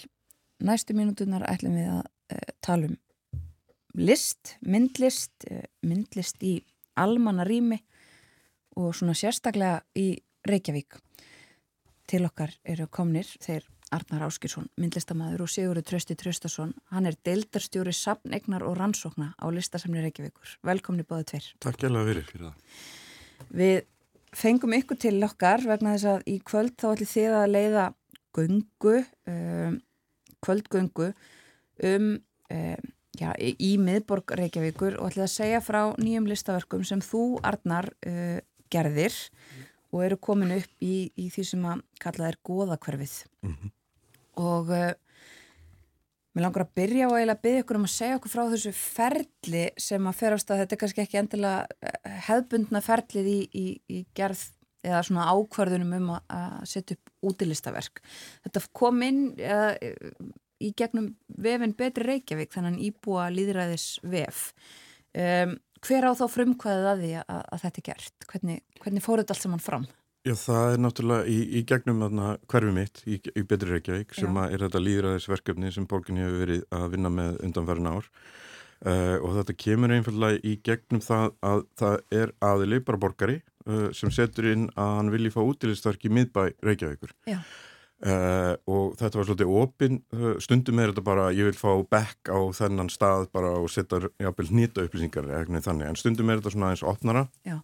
Næstu mínútunar ætlum við að tala um list, myndlist, eh, myndlist í almanna rými og svona sérstaklega í Reykjavík. Til okkar eru komnir þeir Arnar Áskilsson, myndlistamæður og Sigurður Trösti Tröstason. Hann er deildarstjóri sapnegnar og rannsókna á listasamni Reykjavíkur. Velkomni báðu tveir. Takk hjálpa fyrir fyrir það. Við fengum ykkur til okkar vegna þess að í kvöld þá ætli þið að leiða göngu, um, kvöldgöngu um, um já, í miðborg Reykjavíkur og ætlaði að segja frá nýjum listaverkum sem þú, Arnar, uh, gerðir og eru komin upp í, í því sem að kalla þér goðakverfið mm -hmm. og uh, mér langar að byrja og eiginlega byggja ykkur um að segja okkur frá þessu ferli sem að ferast að þetta er kannski ekki endilega uh, hefbundna ferlið í, í, í gerð eða svona ákvarðunum um að, að setja upp útilistaverk. Þetta kom inn eða í gegnum vefin betri Reykjavík þannig íbúa líðræðis vef um, hver á þá frumkvæðið að því að, að þetta er gert? Hvernig, hvernig fór þetta allt saman fram? Já það er náttúrulega í, í gegnum hverfi mitt í, í betri Reykjavík sem er þetta líðræðisverkefni sem borgin hefur verið að vinna með undanverðin ár. Uh, og þetta kemur einfallega í gegnum það að það er aðili bara borgari uh, sem setur inn að hann vilji fá útilistverk í miðbæ Reykjavíkur. Já Uh, og þetta var svolítið opinn uh, stundum er þetta bara, ég vil fá back á þennan stað bara og setja nýta upplýsingar þannig, en stundum er þetta svona eins opnara. Já.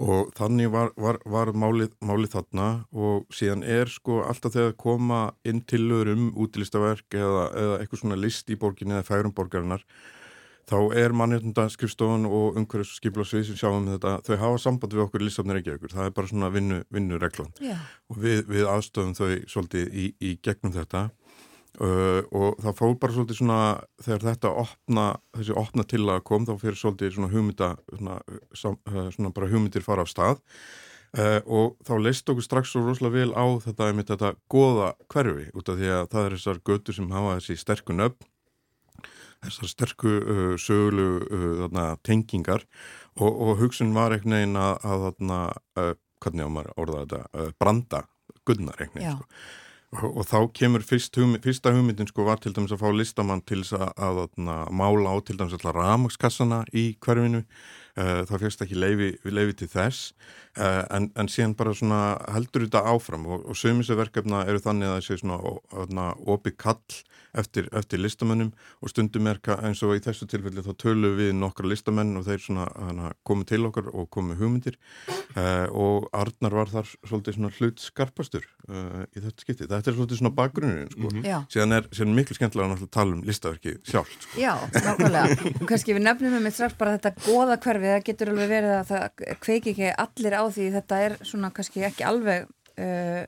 og þannig var, var, var málið, málið þarna. Og síðan er sko alltaf þegar koma inn tilur um útlistaverk eða, eða eitthvað svona list í borginni eða færum borgarinnar þá er mannirndaskrifstofan og umhverjus skiplasvið sem sjáum þetta, þau hafa samband við okkur listafnir ekki okkur, það er bara svona vinnu, vinnureglan. Yeah. og við, við aðstofum þau svolítið í, í gegnum þetta. Uh, og það fór bara svolítið svona þegar þetta opna, þessi opna til að kom þá fyrir svolítið svona hugmynda svona, uh, svona bara hugmyndir fara af stað. Uh, og þá leist okkur strax svo rosalega vel á þetta, þetta goða hverfi út af því að það er þessar götur sem hafa þessi sterkun upp þessar sterku uh, sögulegu uh, þarna, tengingar. Og, og hugsun var einhvern veginn að, að þarna, uh, hvernig á maður orða þetta, uh, branda Gunnar einhvern veginn sko. og, og þá kemur fyrst hugmynd, fyrsta hugmyndin sko var til dæmis að fá listamann til að, að, að mála á til dæmis alltaf ramagskassana í hverfinu. Uh, það fyrst ekki leifi, leifi til þess. Uh, en, en síðan bara svona heldur þetta áfram og, og sögumísu verkefna eru þannig að það sé svona opið kall eftir, eftir listamennum og stundum er eins og í þessu tilfelli þá tölum við nokkra listamenn og þeir svona komið til okkar og komið hugmyndir uh, og Arnar var þar svolítið svona hlut skarpastur uh, í þetta skipti. Þetta er svolítið svona bakgrunin sko. Mm -hmm. síðan er síðan miklu skemmtilega að tala um listaverki sjálf. Sko. Já, nákvæmlega. og kannski við nefnum með mitt strax bara þetta goða hverfi, það getur alveg verið að það kveiki ekki allir á því þetta er svona kannski ekki alveg uh,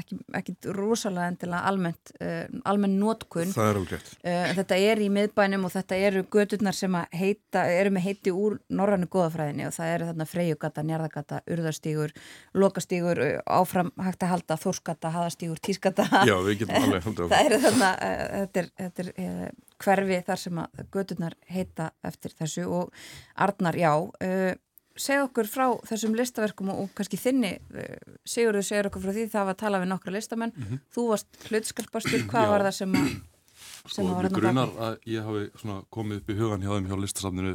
ekki, ekki rosalega endilega almennt, uh, almenn nótkun er uh, þetta er í miðbænum og þetta eru gödurnar sem heita, eru með heiti úr norrannu góðafræðinni og það eru þarna freyjugata, njarðagata, urðarstígur lokastígur, áfram hægt að halda þórskata, haðastígur, tískata Já, við getum alveg haldið á <laughs> það eru þarna þetta er, þetta er hverfi þar sem að gödurnar heita eftir þessu og Arnar, já segð okkur frá þessum listaverkum og, og kannski þinni Sigurður segir okkur frá því það var að tala við nokkra listamenn mm -hmm. þú varst hlutskarpastur, hvað Já. var það sem að sem Sko, að var mér þarna grunar baki? að ég hafi komið upp í hugan hjá þeim hjá listasafninu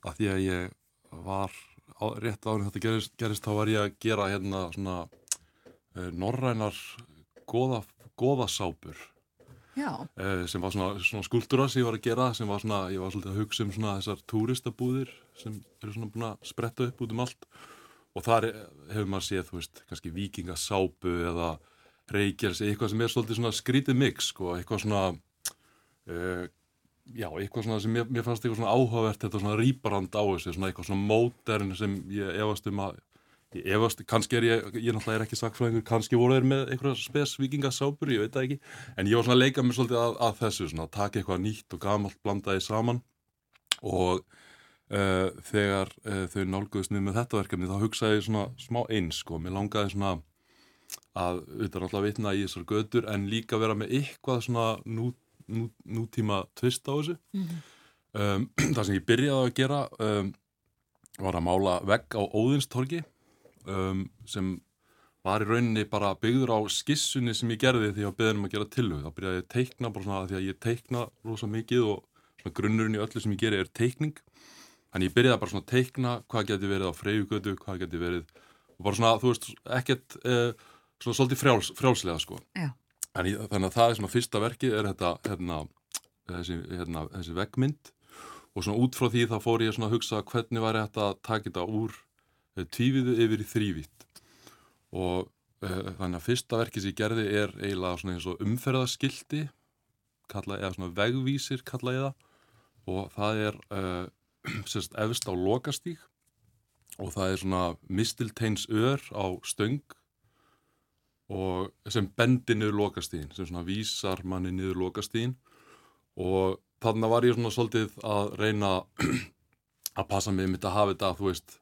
að því að ég var á, rétt en þetta gerist, gerist þá var ég að gera hérna svona uh, norrænar goða, goðasápur uh, sem var svona, svona skúltúra sem ég var að gera sem var svona, ég var svolítið að hugsa um svona þessar túristabúðir sem eru svona búin að spretta upp út um allt. Og þar er- hefur maður séð, þú veist, kannski vikingasápu eða reykjels, eitthvað sem er svolítið svona skrítið mix, sko, eitthvað svona uh, já, eitthvað svona sem mér, mér fannst eitthvað svona áhugavert þetta svona rýparand á þessu, svona eitthvað svona mótern sem ég efast um að efast, kannski er ég, ég náttúrulega er ekki sakfræðingur, kannski voru þeir með eitthvað spes vikingasápur, ég veit það ekki. En ég var svona að leika mér svolítið að, að þessu svona, að taka eitthvað nýtt og gamalt blandaði saman. Og uh, þegar uh, þau nálguðust niður með þetta verkefni þá hugsaði ég svona smá eins sko, mér langaði svona að auðvitað náttúrulega vitna í þessar götur en líka vera með eitthvað svona nú, nú, nútíma tvist á þessu. Um, <clears throat> það sem ég byrjaði að gera um, var að mála vegg á Óðinstorgi um, sem var í rauninni bara byggður á skissunni sem ég gerði því að beðinum að gera tilhug þá byrjaði ég að teikna bara svona því að ég teikna rosa mikið og grunnurinn í öllu sem ég geri er teikning. Þannig ég byrjaði bara svona að teikna hvað geti verið á freyjugötu, hvað geti verið og bara svona, þú veist, ekkert eh, svona svolítið frjáls, frjálslega sko. Já. þannig, að það er svona fyrsta verkið er þetta hérna, þessi, hérna, þessi veggmynd. Og svona út frá því þá fór ég svona að hugsa hvernig væri þetta að taka þetta úr tvíviðu yfir í þrývitt og uh, þannig að fyrsta verkið sem ég gerði er eiginlega svona eins og umferðaskildi kalla, eða svona vegvísir kalla ég það. Og það er uh, <clears throat> sérst efst á lokastík og það er svona mistilteins ör á stöng og sem bendi niður lokastíðin sem svona vísar manni niður lokastíðin og þannig var ég svona svolítið að reyna <clears throat> að passa mig mitt að hafa þetta, þú veist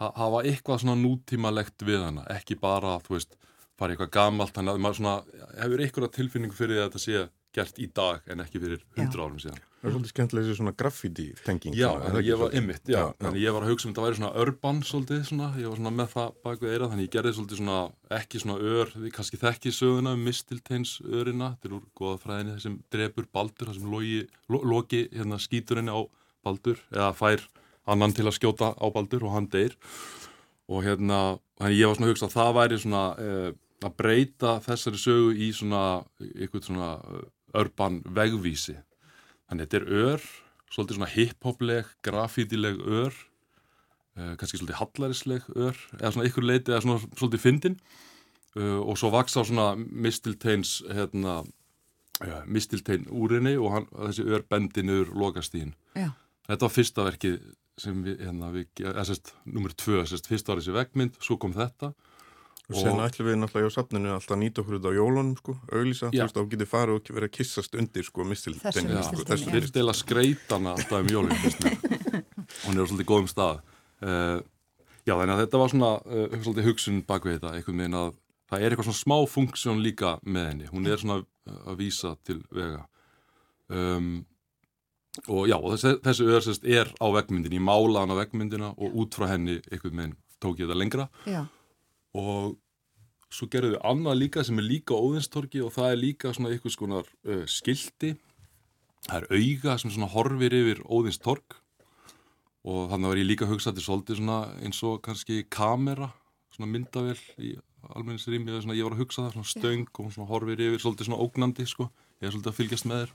hafa eitthvað svona nútímalegt við hana, ekki bara, þú veist fara eitthvað gamalt, þannig að maður svona hefur eitthvað tilfinningu fyrir því að þetta sé gert í dag en ekki fyrir hundra árum síðan. Það er svolítið skemmtilega þessi svona graffiti-tenging. Já, þannig ekki ég var ymmit, já, þannig ég var að hugsa um þetta væri svona urban svolítið svona, ég var svona með það bak við eira, þannig ég gerði svolítið svona ekki svona ör, við kannski þekki söguna um mistilteins örina, er úr goða fræðinni þessum drepur baldur, þessum logi, lo, loki hérna skýtur henni á baldur eða fær annan til að skjóta á baldur og hann deyr. Og hérna, þannig ég var svona að hugsa að það væri svona eh, að breyta þessari sögu í svona, eitthvað svona eh, urban vegvísi. Þannig þetta er ör svolítið svona hip-hopleg, grafítileg ör uh, kannski svolítið hallarisleg ör eða svona ykkur leiti eða svona svolítið fyndin. Uh, og svo vaksa svona mistilteins hérna, uh, mistiltein úrinni og hann, þessi ör bendi niður lokastíðin þetta var fyrsta verkið sem við, hérna, við eða sérst, nummer tvö, sérst, fyrsta var þessi vegmynd svo kom þetta. Og sen ætlum við náttúrulega á safninu alltaf að nýta okkur þetta á jólunum, sko, auglýsa, þú veist, þá getur farið og verið að kissast undir, sko, Já, mistilteini, þessu fyrir stela skreitana alltaf um jólum finnst mér. hún er á svolítið góðum stað. Uh, já þannig að þetta var svona uh, svolítið hugsun bak við þetta einhvern veginn að það er eitthvað svona smá funksjón líka með henni. Hún er svona uh, að vísa til vega. Um, og já, þessi, þessi ör sérst, er á vegmyndinni, ég mála hann á vegmyndina og út frá henni einhvern veginn tók ég þetta lengra. Já. og svo gerðu við annað líka sem er líka óðinstorki og það er líka svona eitthvað skonar uh, skildi það er auga sem svona horfir yfir óðinstork og þannig var ég líka hugsað til svolítið svona eins og kannski kamera svona myndavel í svona ég var að hugsa það svona stöng og svona horfir yfir svolítið svona ógnandi sko. Ég er svolítið að fylgjast með þér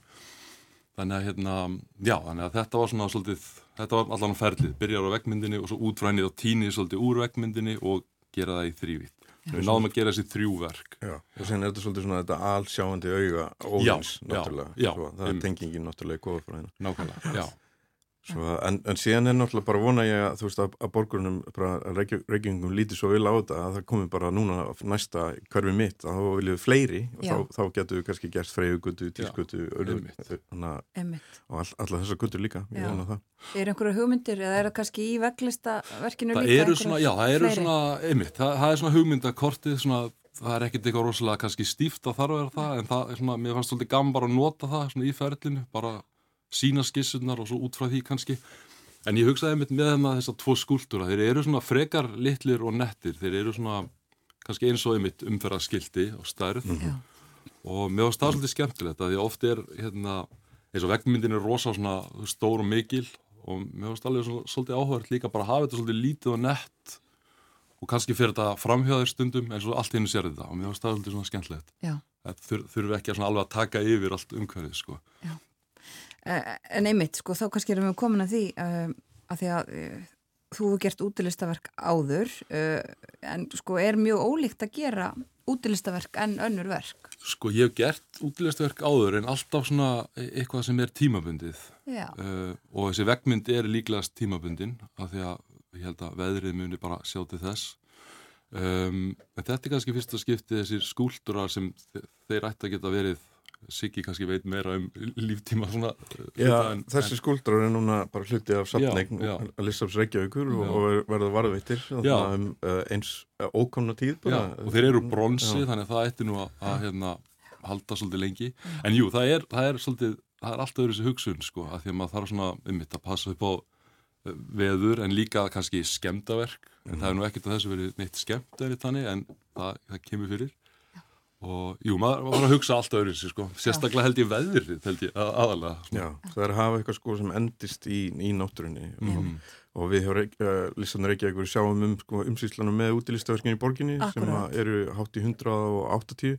þannig að hérna, já, þannig að þetta var svona svolítið, þetta var allan ferlið. Byrjar á vegmyndinni og svo út frá henni og tínið svolítið úr vegmyndinni og gera það í þrývitt við náðum að gera þessi þrjú verk. Já, og sen er þetta svolítið svona þetta allsjáandi auga óvins, Já, já, náttúrulega. já, Svo, það er tengingin náttúrulega góða frá hérna Nákvæmlega, já. Svo, en, en síðan er náttúrulega bara vona ég að veist að, að borgurinnum, bara reykjungum lítið svo vil á þetta að það komi bara núna næsta hverfi mitt að þá viljum við fleiri og Já. þá, þá getum við kannski gert freyjugutu, tísgutu, einmitt. og all, alla þessar gutur líka, ég vona það Er einhverju hugmyndir eða er það kannski í veglista verkinu það líka? eru svona, já, það eru fleiri? svona einmitt, það, það er svona hugmyndakortið svona, það er ekkert eitthvað rosalega kannski stíft að þarf að vera það, en það er svona, mér fannst svolítið gaman bara að nota það svona í ferlinu, bara sína skissunar og svo út frá því kannski. En ég hugsaði einmitt með þeim að þessar tvo skúltúra, þeir eru svona frekar litlir og nettir, þeir eru svona kannski eins og einmitt umferðarskildi og stærð. Já. og mér varst það svolítið skemmtilegt að því oft er hérna, eins og vegmyndin er rosa svona stór og mikil og mér alveg svona, svolítið áhverð líka bara að hafa þetta svolítið lítið og nett og kannski fyrir þetta framhjóðir stundum eins og allt henni sér þetta. Og mér varst það svolítið svona skemmtilegt. Þur, þurfi ekki að alveg að taka yfir allt umhverfið sko. Eh, En einmitt, sko, þá kannski erum við komin að því um, að því að uh, þú hefur gert útilistaverk áður en sko er mjög ólíkt að gera útilistaverk en önnur verk. sko ég hef gert útilegstverk áður en alltaf svona e- eitthvað sem er tímabundið. Uh, og þessi vegmynd er líklegast tímabundin af því að ég held að veðrið muni bara sjá til þess. Um, en þetta er kannski fyrsta skipti þessir skúldurar sem þe- þeir ætti að geta verið Siggi kannski veit meira um líftíma svona uh, Já, en- þessi skúldrar er núna bara hluti af safneign Já, já. að Lissabs Reykjavíkur og, Já. og verða varðveittir Já. um, uh, eins uh, ókomna tíð Já, bara. og þeir eru bronsi Já. þannig að það ætti nú að, að hérna, halda svolítið lengi en jú, það er, það er svolítið það er alltaf öðru þessi hugsun sko að því að maður þarf svona ummitt að passa upp á veður en líka kannski skemmtaverk en það er nú ekkert að þessu verið neitt skemmt eða þannig en það, það kemur fyrir og jú, maður þarf að hugsa alltaf öðru sko sérstaklega held ég veðrið held ég að, aðalega svona. Já, það er að hafa eitthvað sko sem endist í, í náttúrunni Mhm. og við hjá uh, Lissan Reykjavíkur sjáum um sko, umsýslanum með útilistaverkin í borginni sem Akkúrat. að eru hátt í 180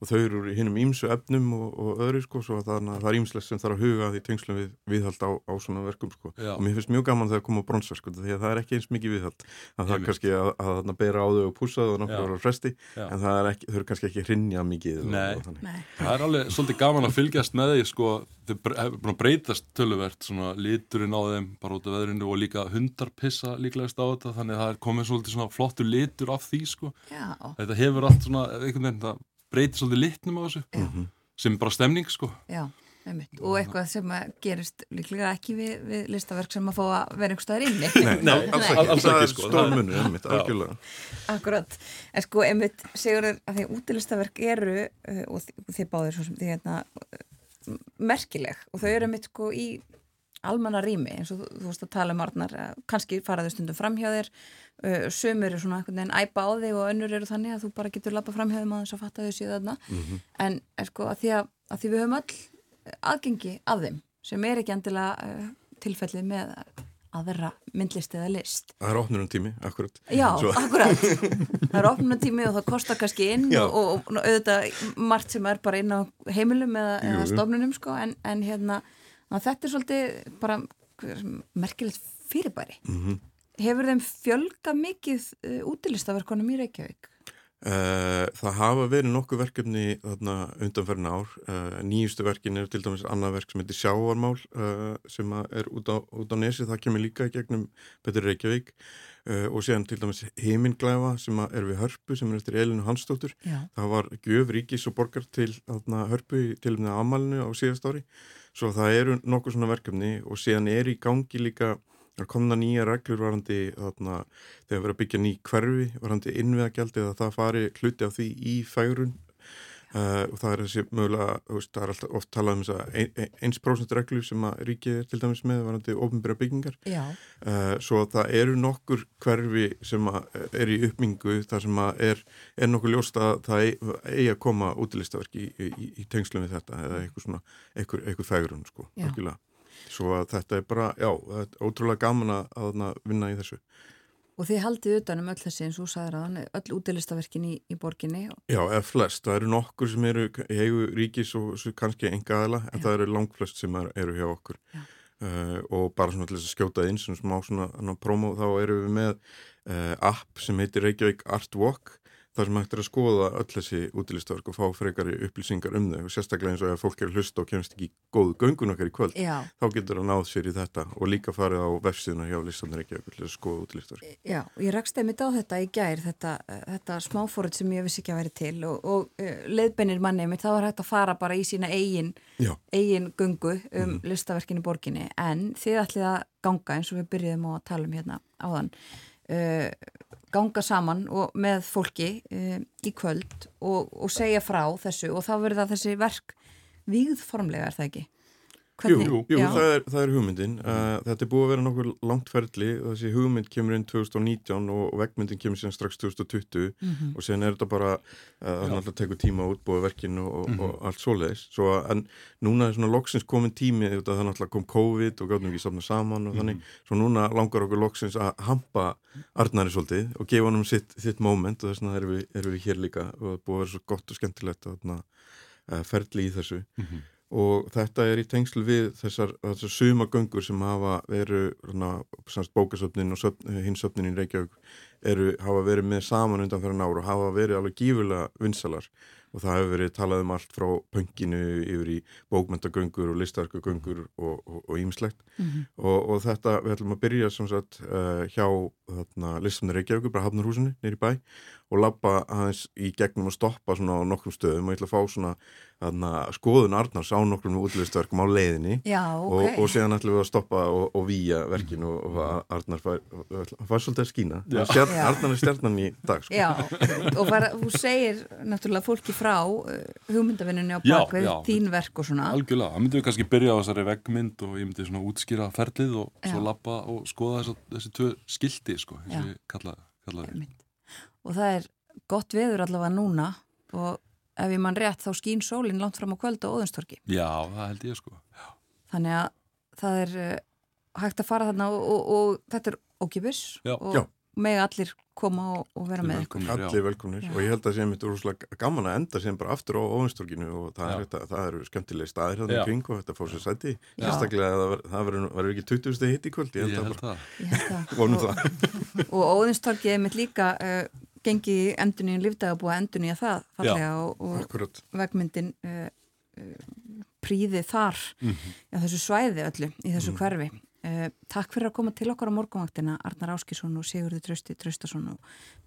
og þau eru í hinnum ímsu efnum og, og öðru sko svo að það, er ímslegt sem þarf að huga því tengslum við viðhald á, á svona verkum sko og mér finnst mjög gaman þegar koma á bronsverk sko því að það er ekki eins mikið viðhald að það er Einmitt. kannski að, að, að bera á þau og pússa þau og ára fresti Já. en það er ekki, þau eru kannski ekki hrinja mikið og, Nei. og þannig. Nei. Það er alveg svolítið gaman að fylgjast með því sko, þau að breytast töluvert svona liturinn á þeim bara út af veðrinu og líka hundar pissa líklegast á þetta þannig að það er komið svolítið svona flottur litur af því sko Já. þetta hefur allt svona, einhvern veginn það breytir svolítið litnum á þessu Mhm. sem er bara stemning sko Já, einmitt. Og eitthvað sem að gerist líklega ekki við, við listaverk sem að fá að vera einhver staðar inni. Nei, <laughs> alls ekki, alls það ekki, sko. stór Það munur, einmitt, algjörlega Akkurat, en sko einmitt segurður að því útilistaverk eru uh, og þi- og þið báðir svo sem þið hérna uh, merkileg og þau eru einmitt sko í almanna rými eins og þú, veist að tala um uh, kannski faraðu stundum framhjá þér uh, sömur eru svona einhvern veginn æpa á þig og önnur eru þannig að þú bara getur lappa framhjá þeim að þess að fatta þau síðan Mhm. en er sko að því að, að því við höfum öll aðgengi af þeim sem er ekki endilega uh, tilfellið með aðra myndlist eða list Það er opnunum tími, akkurat Já, Svo- akkurat. <laughs> Það er opnunatími og það kostar kannski inn Já. og, og, og auðvitað margt sem er bara inn á heimilum eða, eða stofnunum sko, en, en hérna, að þetta er svolítið bara merkilegt fyrirbæri. Mhm. Hefur þeim fjölga mikið uh, útilistaverkonum í Reykjavík? Uh, það hafa verið nokkuð verkefni þarna undanferðin ár uh, nýjustu verkin er til dæmis annað verk sem heitir Sjávarmál uh, sem er út á, út á nesi, það kemur líka í gegnum Petur Reykjavík og síðan til dæmis Heiminglæfa sem er við Hörpu sem er eftir Elinu Hansdóttur Já. það var gjöf ríkis og borgar til þarna, Hörpu í- til þarna amalinu á síðast ári svo það eru nokkuð svona verkefni og síðan er í gangi líka Það komna nýja reglur varandi þarna, þegar verið að byggja ný hverfi varandi innviðagjaldi að það fari hluti af því í fægrun Uh, og það er þessi mögulega, veist, það er alltaf oft talað um þess að ein, ein, 1% reglu sem að ríkið er til dæmis með varandi ofnbæra byggingar. Uh, svo það eru nokkur hverfi sem að er í uppmingu þar sem að er, er nokkur ljóst að það eigi, að koma útilistaverk í, í, í, tengslum við þetta eða eitthvað svona, eitthvað, eitthvað fægrun sko, algjörlega. Svo að þetta er bara, já, ótrúlega gaman að, að vinna í þessu Og þið haldið utanum öll þessi eins og sagður að öll útilistaverkin í, í borginni. Já, eða flest. Það eru nokkur sem eru í heigu ríkis og kannski enga aðla, en Já. það eru langt flest sem er, eru hjá okkur. Uh, og bara svona til þess að skjóta inn sem smá svona, svona promo, þá eru við með uh, app sem heitir Reykjavík Art Walk þar sem hægt er að skoða öll þessi útilistaverk og fá frekari upplýsingar um þau og sérstaklega eins og ef fólk er að hlusta og kemst ekki í góðu göngun okkar í kvöld Já. þá getur það náð sér í þetta og líka farið á vefsíðuna hjá listanir Reykjavík til að skoða útilistaverk Já, ég rakst einmitt á þetta í gær, þetta, þetta smáfórið sem ég vissi ekki að vera til og, og uh, leiðbennir manni mitt, það var hægt að fara bara í sína eigin, eigin gungu um listaverkin í borginni, en þið ætlið að ganga eins og við byrjuðum á að tala um hérna áðan, ganga saman og með fólki uh, í kvöld og, og segja frá þessu og þá verður það þessi verk víðformlega, er það ekki? Jú, jú, jú það, er, það er hugmyndin. Uh, þetta er búið að vera nokkur langt ferli. Og þessi hugmynd kemur inn 2019 og vegmyndin kemur síðan strax 2020 Mhm. og síðan er þetta bara, uh, náttúrulega tekur tíma að útbúið verkinu og, og, og allt svoleiðis. Svo, að- en núna er svona loksins komin tími, þetta það náttúrulega kom COVID og gáðum ekki safna saman og þannig. Svo núna langar okkur loksins að hampa Arnari svolítið og gefa hann sitt, sitt moment og þess vegna erum við, erum við hér líka og það búið að vera svo gott og skemmtilegt að uh, ferli í þessu og þetta er í tengslu við þessar, þessar sumagöngur sem hafa verið bókasöfnin og söfn, hinn söfnin í Reykjavík eru, hafa verið með saman undan fyrir náru og hafa verið alveg gífulega vinsalar og það hefur verið talað um allt frá pönginu yfir í bókmentagöngur og listarkagöngur og ímislegt Mhm. og, og þetta, við ætlum að byrja sagt uh, hjá listamni Reykjavík, bara Hafnarhúsinu nýri bæ og labba aðeins í gegnum að stoppa svona á nokkrum stöðum og ég ætla að fá svona þarna, skoðun Arnars á nokkrum útlistverkum á leiðinni Já, og, ok. og síðan ætlum við að stoppa og, og víja verkinu og, og Arnar fær, fær svolítið að skína Já. Stjarn, Já. Arnar er stjarnan í dag sko. Já, og fara, þú segir náttúrulega fólki frá uh, hugmyndavinnunni á bakvið, þín verk og svona. Algjörlega, það myndum við kannski byrja á þessari veggmynd og ég myndi svona útskýra ferlið og Já. svo lappa og skoða þessi, þessi tvö skildi sko, eins og Og það er gott veður allavega núna og ef ég mann rétt þá skín sólinn langt fram á kvöld á Óðunstorki. Já, það held ég sko. Þannig að það er uh, hægt að fara þarna og, og, og þetta er ókipis Já. og Já. með allir koma og, og vera með ykkur. Allir velkomnir og ég held að sé mitt rúslega gaman að enda sem bara aftur á ofinstorkinu og það, Já. er, þetta, það eru skemmtilegi staðir hérna Já. í kring og þetta fór sér sæti Já. sérstaklega að það það verður ekki 20 steg hitt í kvöld ég held, Ég að held bara, Ég held það. vonum það og Óðinstorkið er mitt líka uh, gengið í endunni í lífdaga búið að endunni að það fallega Já, og, og vegmyndin uh, uh, príði þar Mhm. á þessu svæði öllu í þessu Mhm. hverfi uh, Takk fyrir að koma til okkar á morgunvaktina Arnar Áskísson og Sigurður Trausti Traustason og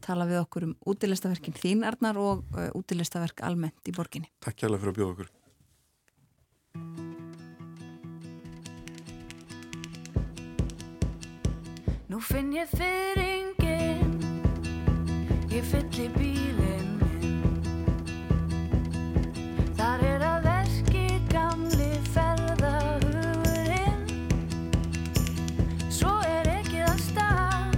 tala við okkur um útilestaverkin þín Arnar og uh, útilestaverk almennt í borginni Takk kærlega fyrir að bjóða okkur Nú finn ég fyrringin Ég fylli bílinn minn. Þar er að verki gamli ferðahugurinn. Svo er ekki að stað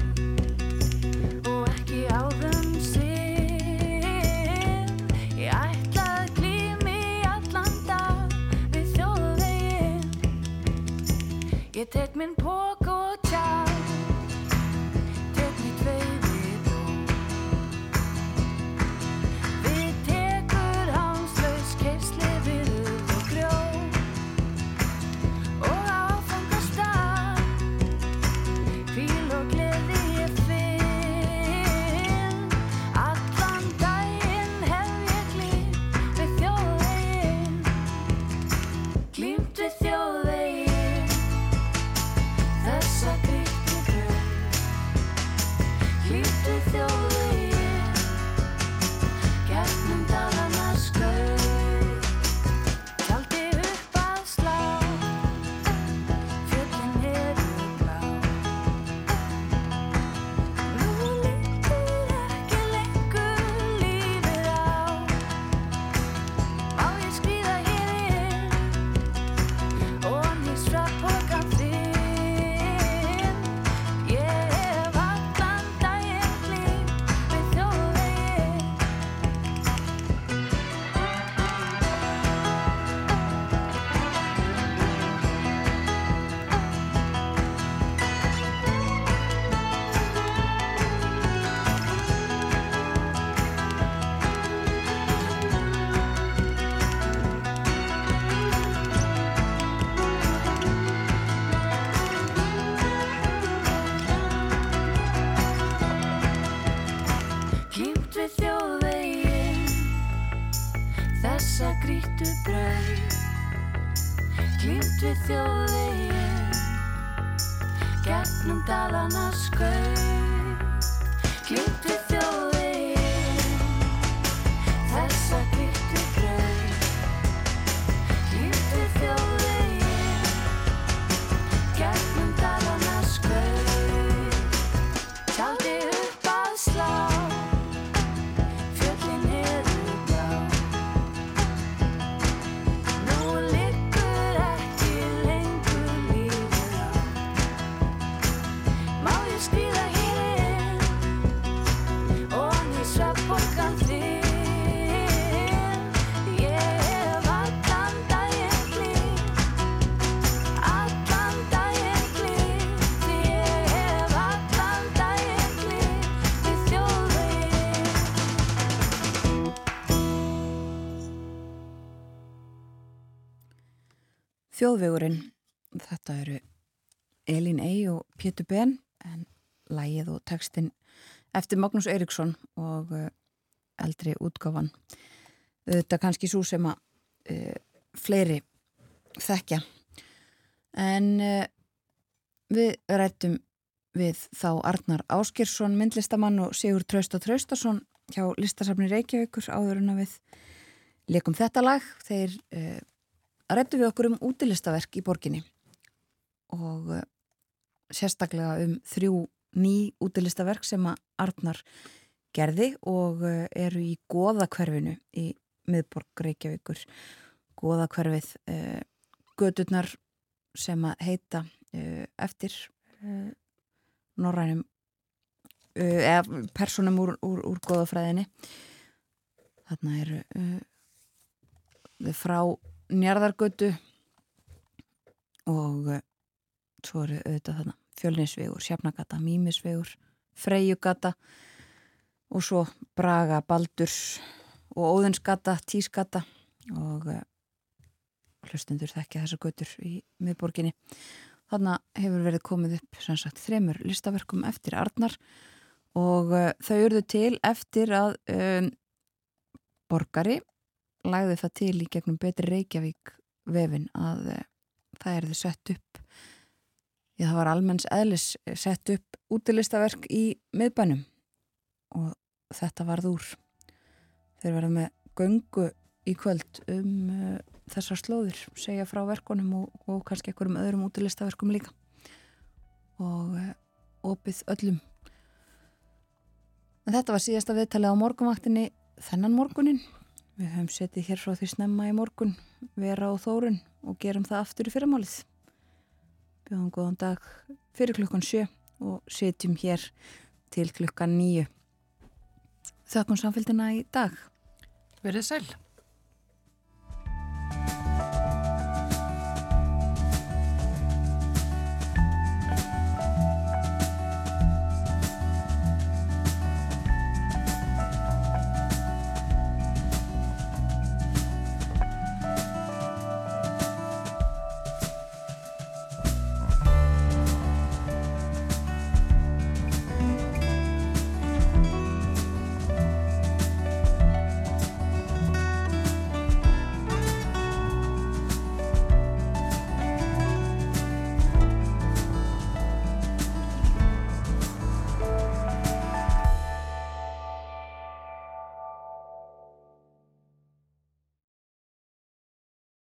Og ekki áðum sinn. Ég ætla að glými allan dag Við þjóðveginn. Ég tek minn pók Þjóðvegurinn, þetta eru Elín Ey og Pétur Ben en lægið og textin eftir Magnús Eiríksson og uh, eldri útgáfan. Þetta kannski svo sem að uh, fleiri þekkja. En uh, við rættum við þá Arnar Áskirsson myndlistamann og Sigur Trausta Traustason hjá listasafni Reykjavíkur áður en að við leikum þetta lag. Þeir uh, rættu við okkur um útilistaverk í borginni og uh, sérstaklega um þrjú ný útilistaverk sem að Arnar gerði og uh, eru í goðakverfinu í miðborg Reykjavíkur. Goðakverfið uh, gödurnar sem að heita uh, eftir uh, norrænum eða personum úr, úr, úr goðafræðinni. Þarna eru frá njarðargötu og uh, svo eru auðvitað þarna fjölninsvegur, sjafnagata, mímisvegur freyjugata og svo Braga, Baldurs og Óðinsgata, Tísgata og uh, hlustundur þekkja þessar götur í miðborginni. Þarna hefur verið komið upp sagt þremur listaverkum eftir Arnar og uh, þau eruðu til eftir að um, borgari lagði það til í gegnum betri Reykjavík vefin að uh, það erði sett upp Já, það var almenns eðlis sett upp útilistaverk í miðbænum og þetta varð úr. Þeir verða með göngu í kvöld um uh, þessar slóðir, segja frá verkunum og, og kannski einhverjum öðrum útilistaverkum líka og uh, opið öllum. En þetta var síðasta viðtalið á morgunvaktinni þennan morgunin. Við höfum setið hér frá því snemma í morgun, vera á þórun og gerum það aftur í fyrirmálið bjóðum góðan dag fyrir klukkan sjö og setjum hér til klukkan nýju. Þakkum samfélgina í dag. Verðið sæl.